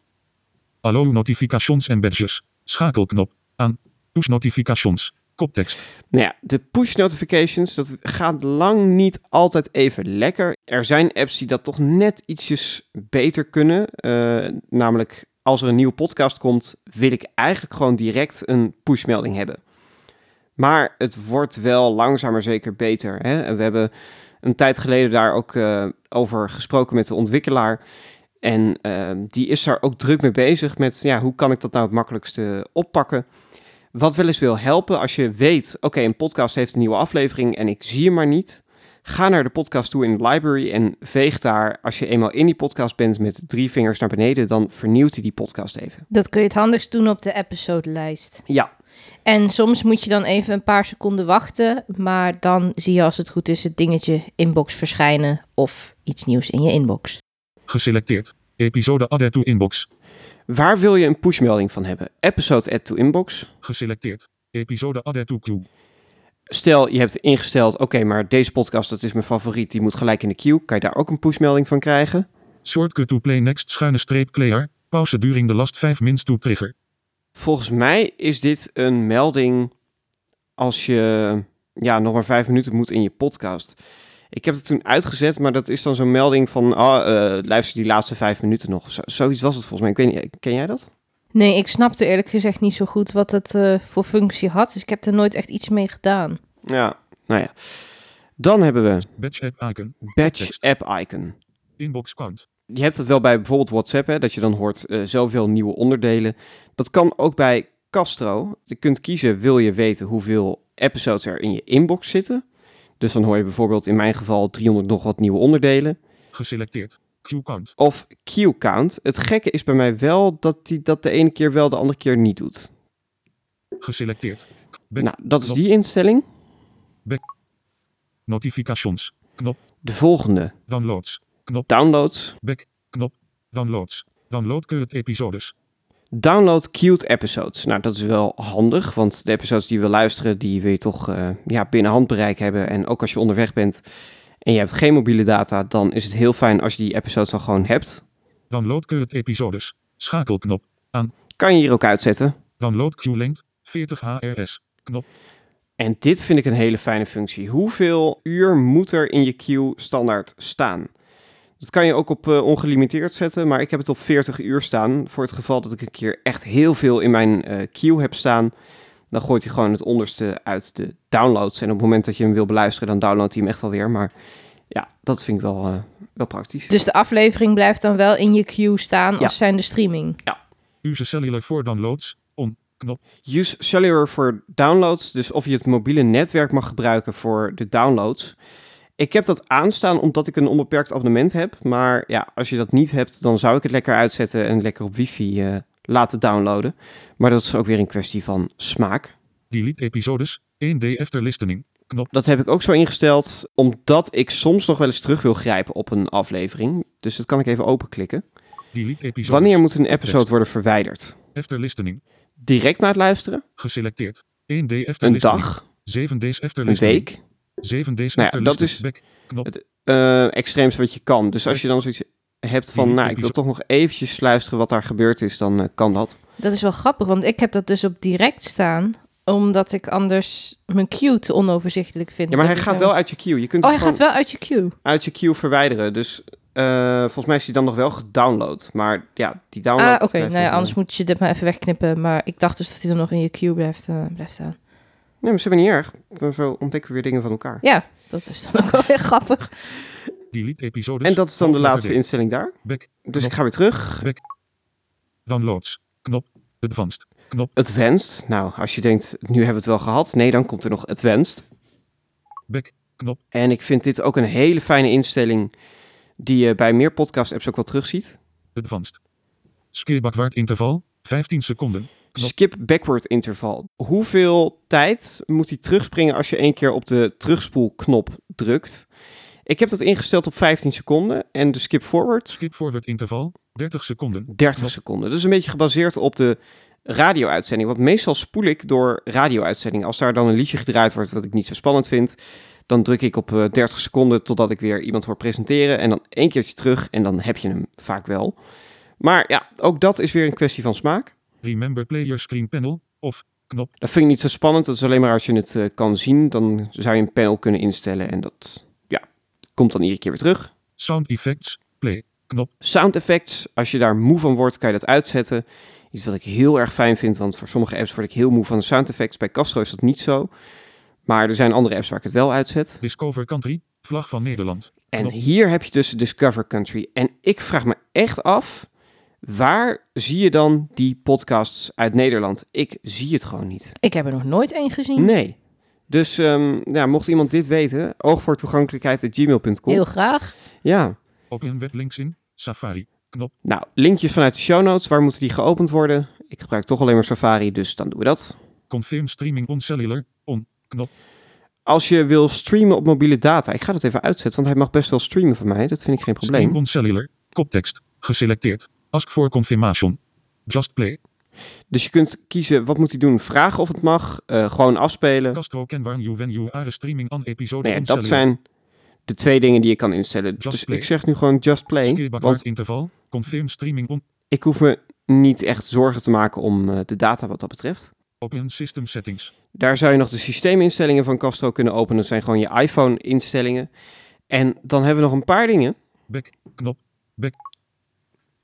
Allow notifications en badges. Schakelknop. Aan. Push notifications. Koptekst. Nou ja, de push notifications, dat gaat lang niet altijd even lekker. Er zijn apps die dat toch net ietsjes beter kunnen. eh, namelijk als er een nieuwe podcast komt, wil ik eigenlijk gewoon direct een pushmelding hebben. Maar het wordt wel langzaam maar zeker beter. Hè? En we hebben een tijd geleden daar ook eh, over gesproken met de ontwikkelaar. En eh, die is daar ook druk mee bezig met, ja, hoe kan ik dat nou het makkelijkste oppakken? Wat wel eens wil helpen als je weet, oké, een podcast heeft een nieuwe aflevering en ik zie hem maar niet. Ga naar de podcast toe in de library en veeg daar, als je eenmaal in die podcast bent met drie vingers naar beneden, dan vernieuwt hij die podcast even. Dat kun je het handigst doen op de episodelijst. Ja, En soms moet je dan even een paar seconden wachten, maar dan zie je als het goed is het dingetje inbox verschijnen of iets nieuws in je inbox. Geselecteerd. Episode added to inbox. waar wil je een pushmelding van hebben? Episode add to inbox. Geselecteerd. Episode added to queue. Stel, je hebt ingesteld, oké, maar deze podcast, dat is mijn favoriet, die moet gelijk in de queue. Kan je daar ook een pushmelding van krijgen? Shortcut to play next schuine streep clear. Pauze during the last 5 minutes to trigger. Volgens mij is dit een melding als je ja, nog maar vijf minuten moet in je podcast. Ik heb het toen uitgezet, maar dat is dan zo'n melding van, ah, eh, luister die laatste vijf minuten nog. Zo, zoiets was het volgens mij. Ik weet niet, ken jij dat? Nee, ik snapte eerlijk gezegd niet zo goed wat het eh, voor functie had, dus ik heb er nooit echt iets mee gedaan. Ja, nou ja. Dan hebben we Batch app icon. Batch. App Icon. Inbox count. Je hebt het wel bij bijvoorbeeld WhatsApp, hè, dat je dan hoort eh, zoveel nieuwe onderdelen. Dat kan ook bij Castro. Je kunt kiezen, wil je weten hoeveel episodes er in je inbox zitten? Dus dan hoor je bijvoorbeeld in mijn geval 300 nog wat nieuwe onderdelen. Geselecteerd. Queue count. Of queue count. Het gekke is bij mij wel dat die dat de ene keer wel, de andere keer niet doet. Geselecteerd. Back. Nou, dat is die instelling. Notifications. Knop. De volgende, Downloads. Knop. downloads. Back. Knop. Downloads. Download episodes. Download queued episodes. Nou, dat is wel handig, want de episodes die we luisteren, die wil je toch eh, ja, binnen handbereik hebben. En ook als je onderweg bent en je hebt geen mobiele data, dan is het heel fijn als je die episodes dan gewoon hebt. Download current episodes. Schakelknop. Kan je hier ook uitzetten. Download queue length. 40 HRS. Knop. En dit vind ik een hele fijne functie. Hoeveel uur moet er in je queue standaard staan? Dat kan je ook op eh, ongelimiteerd zetten, maar ik heb het op 40 uur staan. Voor het geval dat ik een keer echt heel veel in mijn eh, queue heb staan. Dan gooit hij gewoon het onderste uit de downloads. En op het moment dat je hem wil beluisteren, dan downloadt hij hem echt wel weer. Maar ja, dat vind ik wel, eh, wel praktisch. Dus de aflevering blijft dan wel in je queue staan Ja. als zijn de streaming. Use cellular voor downloads. On. Knop. Use cellular voor downloads. Dus of je het mobiele netwerk mag gebruiken voor de downloads. Ik heb dat aanstaan omdat ik een onbeperkt abonnement heb. Maar ja, als je dat niet hebt, dan zou ik het lekker uitzetten en lekker op wifi eh, laten downloaden. Maar dat is ook weer een kwestie van smaak. Delete episodes. 1D after listening. Knop. Dat heb ik ook zo ingesteld, omdat ik soms nog wel eens terug wil grijpen op een aflevering. Dus dat kan ik even openklikken. Delete episodes. Wanneer moet een episode worden verwijderd? After listening. Direct na het luisteren? Geselecteerd. 1D after Een listening. dag? 7 days after Een listening. week? 7 days Nou ja, after dat is- Back. Knop. Het- eh extreemste wat je kan. Dus als je dan zoiets hebt van, nou, ik wil toch nog eventjes luisteren wat daar gebeurd is, dan eh, kan dat. Dat is wel grappig, want ik heb dat dus op direct staan, omdat ik anders mijn queue te onoverzichtelijk vind. Ja, maar hij gaat wel uit je queue. Je kunt Oh, hij gaat wel uit je queue. uit je queue verwijderen. Dus eh, volgens mij is hij dan nog wel gedownload. Maar ja, die download... Ah, oké. Nou ja, anders moet je dit maar even wegknippen. Maar ik dacht dus dat hij dan nog in je queue blijft, eh, blijft staan. Nee, maar ze hebben niet erg. Zo ontdekken we weer dingen van elkaar. Ja, dat is dan ook wel weer [laughs] grappig. Delete episodes. En dat is dan de laatste instelling daar. Back. Dus ik ga weer terug. Downloads. Knop. Advanced. Knop. Advanced. Nou, als je denkt, nu hebben we het wel gehad. Nee, dan komt er nog Advanced. Back. Knop. En ik vind dit ook een hele fijne instelling die je bij meer podcast-apps ook wel terugziet. Advanced. Skip backward interval. 15 seconden. Skip backward interval. Hoeveel tijd moet hij terugspringen als je één keer op de terugspoelknop drukt? Ik heb dat ingesteld op 15 seconden en de skip forward Skip forward interval. 30 seconden. 30 Knop. seconden. Dus een beetje gebaseerd op de radio-uitzending. Want meestal spoel ik door radio-uitzendingen. Als daar dan een liedje gedraaid wordt wat ik niet zo spannend vind, dan druk ik op eh, 30 seconden totdat ik weer iemand hoor presenteren. En dan één keertje terug en dan heb je hem vaak wel. Maar ja, ook dat is weer een kwestie van smaak. Remember player screen panel. Of. Knop. Dat vind ik niet zo spannend. Dat is alleen maar als je het eh, kan zien. Dan zou je een panel kunnen instellen. En dat ja, komt dan iedere keer weer terug. Sound effects. Play. knop, Sound effects, als je daar moe van wordt, kan je dat uitzetten. Iets wat ik heel erg fijn vind, want voor sommige apps word ik heel moe van de sound effects. Bij Castro is dat niet zo. Maar er zijn andere apps waar ik het wel uitzet. Discover Country, vlag van Nederland. En Knop. hier heb je dus Discover Country. En ik vraag me echt af, waar zie je dan die podcasts uit Nederland? Ik zie het gewoon niet. Ik heb er nog nooit één gezien. Nee. Dus ehm, ja, mocht iemand dit weten, oog voor toegankelijkheid.gmail.com. Heel graag. Ja. Op in weblinks in, Safari, knop, Nou, linkjes vanuit de show notes. Waar moeten die geopend worden? Ik gebruik toch alleen maar Safari, dus dan doen we dat. confirm streaming on cellular, on, knop, Als je wil streamen op mobiele data, ik ga dat even uitzetten, want hij mag best wel streamen van mij. Dat vind ik geen stream probleem. on cellular, koptekst, geselecteerd, ask for confirmation, just play, Dus je kunt kiezen, wat moet hij doen? Vragen of het mag, eh, gewoon afspelen. Castro can warn you when you are streaming on episode on dat zijn de twee dingen die je kan instellen. Just dus play. ik zeg nu gewoon just play, want interval, confirm streaming on, ik hoef me niet echt zorgen te maken om eh, de data wat dat betreft. op in system settings, Daar zou je nog de systeeminstellingen van Castro kunnen openen. Dat zijn gewoon je iPhone-instellingen. En dan hebben we nog een paar dingen. back, knop, back,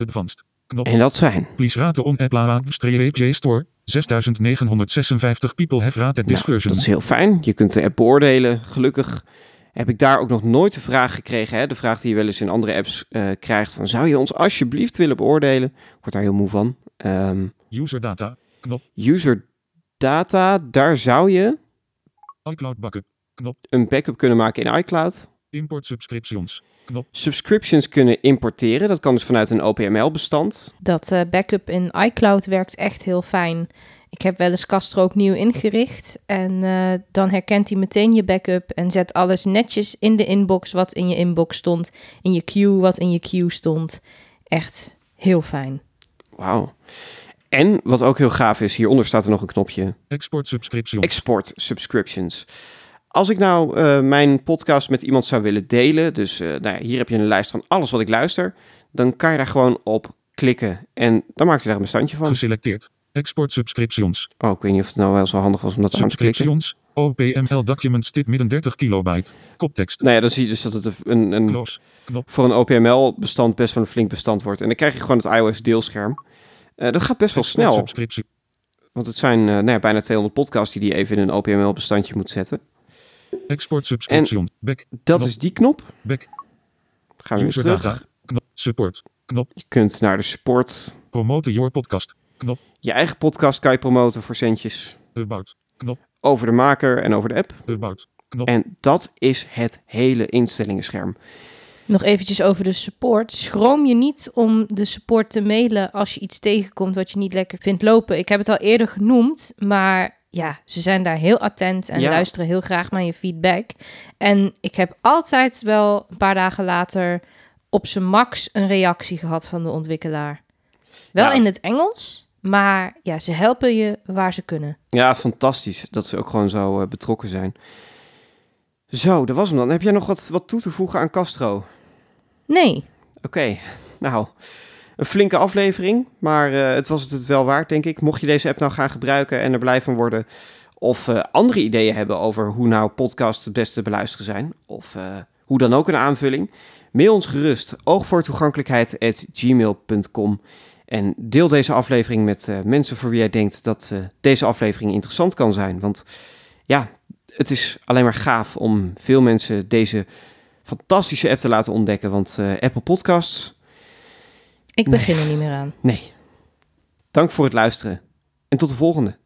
advanced, knop, En dat zijn... please rate on app la streep store, 6956 people have rated this Nou, version. dat is heel fijn. Je kunt de app beoordelen. Gelukkig heb ik daar ook nog nooit de vraag gekregen. Hè? De vraag die je wel eens in andere apps krijgt. Van, zou je ons alsjeblieft willen beoordelen? Ik word daar heel moe van. Ehm, User data, knop, user data, daar zou je iCloud backup, knop, een backup kunnen maken in iCloud. import subscriptions, knop, Subscriptions kunnen importeren. Dat kan dus vanuit een OPML-bestand. Dat eh, backup in iCloud werkt echt heel fijn. Ik heb wel eens Castro opnieuw ingericht en eh, dan herkent hij meteen je backup en zet alles netjes in de inbox wat in je inbox stond, in je queue wat in je queue stond. Echt heel fijn. Wauw. En wat ook heel gaaf is, hieronder staat er nog een knopje. export subscriptions, Export subscriptions. Als ik nou eh, mijn podcast met iemand zou willen delen, dus eh, nou ja, hier heb je een lijst van alles wat ik luister, dan kan je daar gewoon op klikken en dan maakt hij daar een bestandje van. geselecteerd, export subscriptions, Oh, ik weet niet of het nou wel zo handig was om dat aan te klikken. subscriptions, OPML documents dit midden 30 kilobyte, koptekst, Nou ja, dan zie je dus dat het een, een, voor een OPML-bestand best wel een flink bestand wordt. En dan krijg je gewoon het iOS-deelscherm. Eh, dat gaat best wel snel, want het zijn eh, nou ja, bijna 200 podcasts die je even in een OPML-bestandje moet zetten. Export subscription, back, Dat Knop. is die knop. back, Gaan we weer user terug. data, knop, support, knop, Je kunt naar de support. promote your podcast, knop, Je eigen podcast kan je promoten voor centjes. about, knop, Over de maker en over de app. about, knop, En dat is het hele instellingenscherm. Nog eventjes over de support. Schroom je niet om de support te mailen als je iets tegenkomt wat je niet lekker vindt lopen. Ik heb het al eerder genoemd, maar ja, ze zijn daar heel attent en Ja. luisteren heel graag naar je feedback. En ik heb altijd wel een paar dagen later op zijn max een reactie gehad van de ontwikkelaar. Wel Ja. in het Engels, maar ja, ze helpen je waar ze kunnen. Ja, fantastisch dat ze ook gewoon zo eh, betrokken zijn. Zo, dat was hem dan. Heb jij nog wat, wat toe te voegen aan Castro? Nee, Oké, [laughs] nou, een flinke aflevering, maar eh, het was het wel waard, denk ik. Mocht je deze app nou gaan gebruiken en er blij van worden, of eh, andere ideeën hebben over hoe nou podcasts het beste te beluisteren zijn, of eh, hoe dan ook een aanvulling, mail ons gerust oogvoortoegankelijkheid.gmail.com en deel deze aflevering met mensen voor wie jij denkt dat deze aflevering interessant kan zijn. Want ja, het is alleen maar gaaf om veel mensen deze fantastische app te laten ontdekken. Want Apple Podcasts, ik begin er niet meer aan. nee. Dank voor het luisteren en tot de volgende.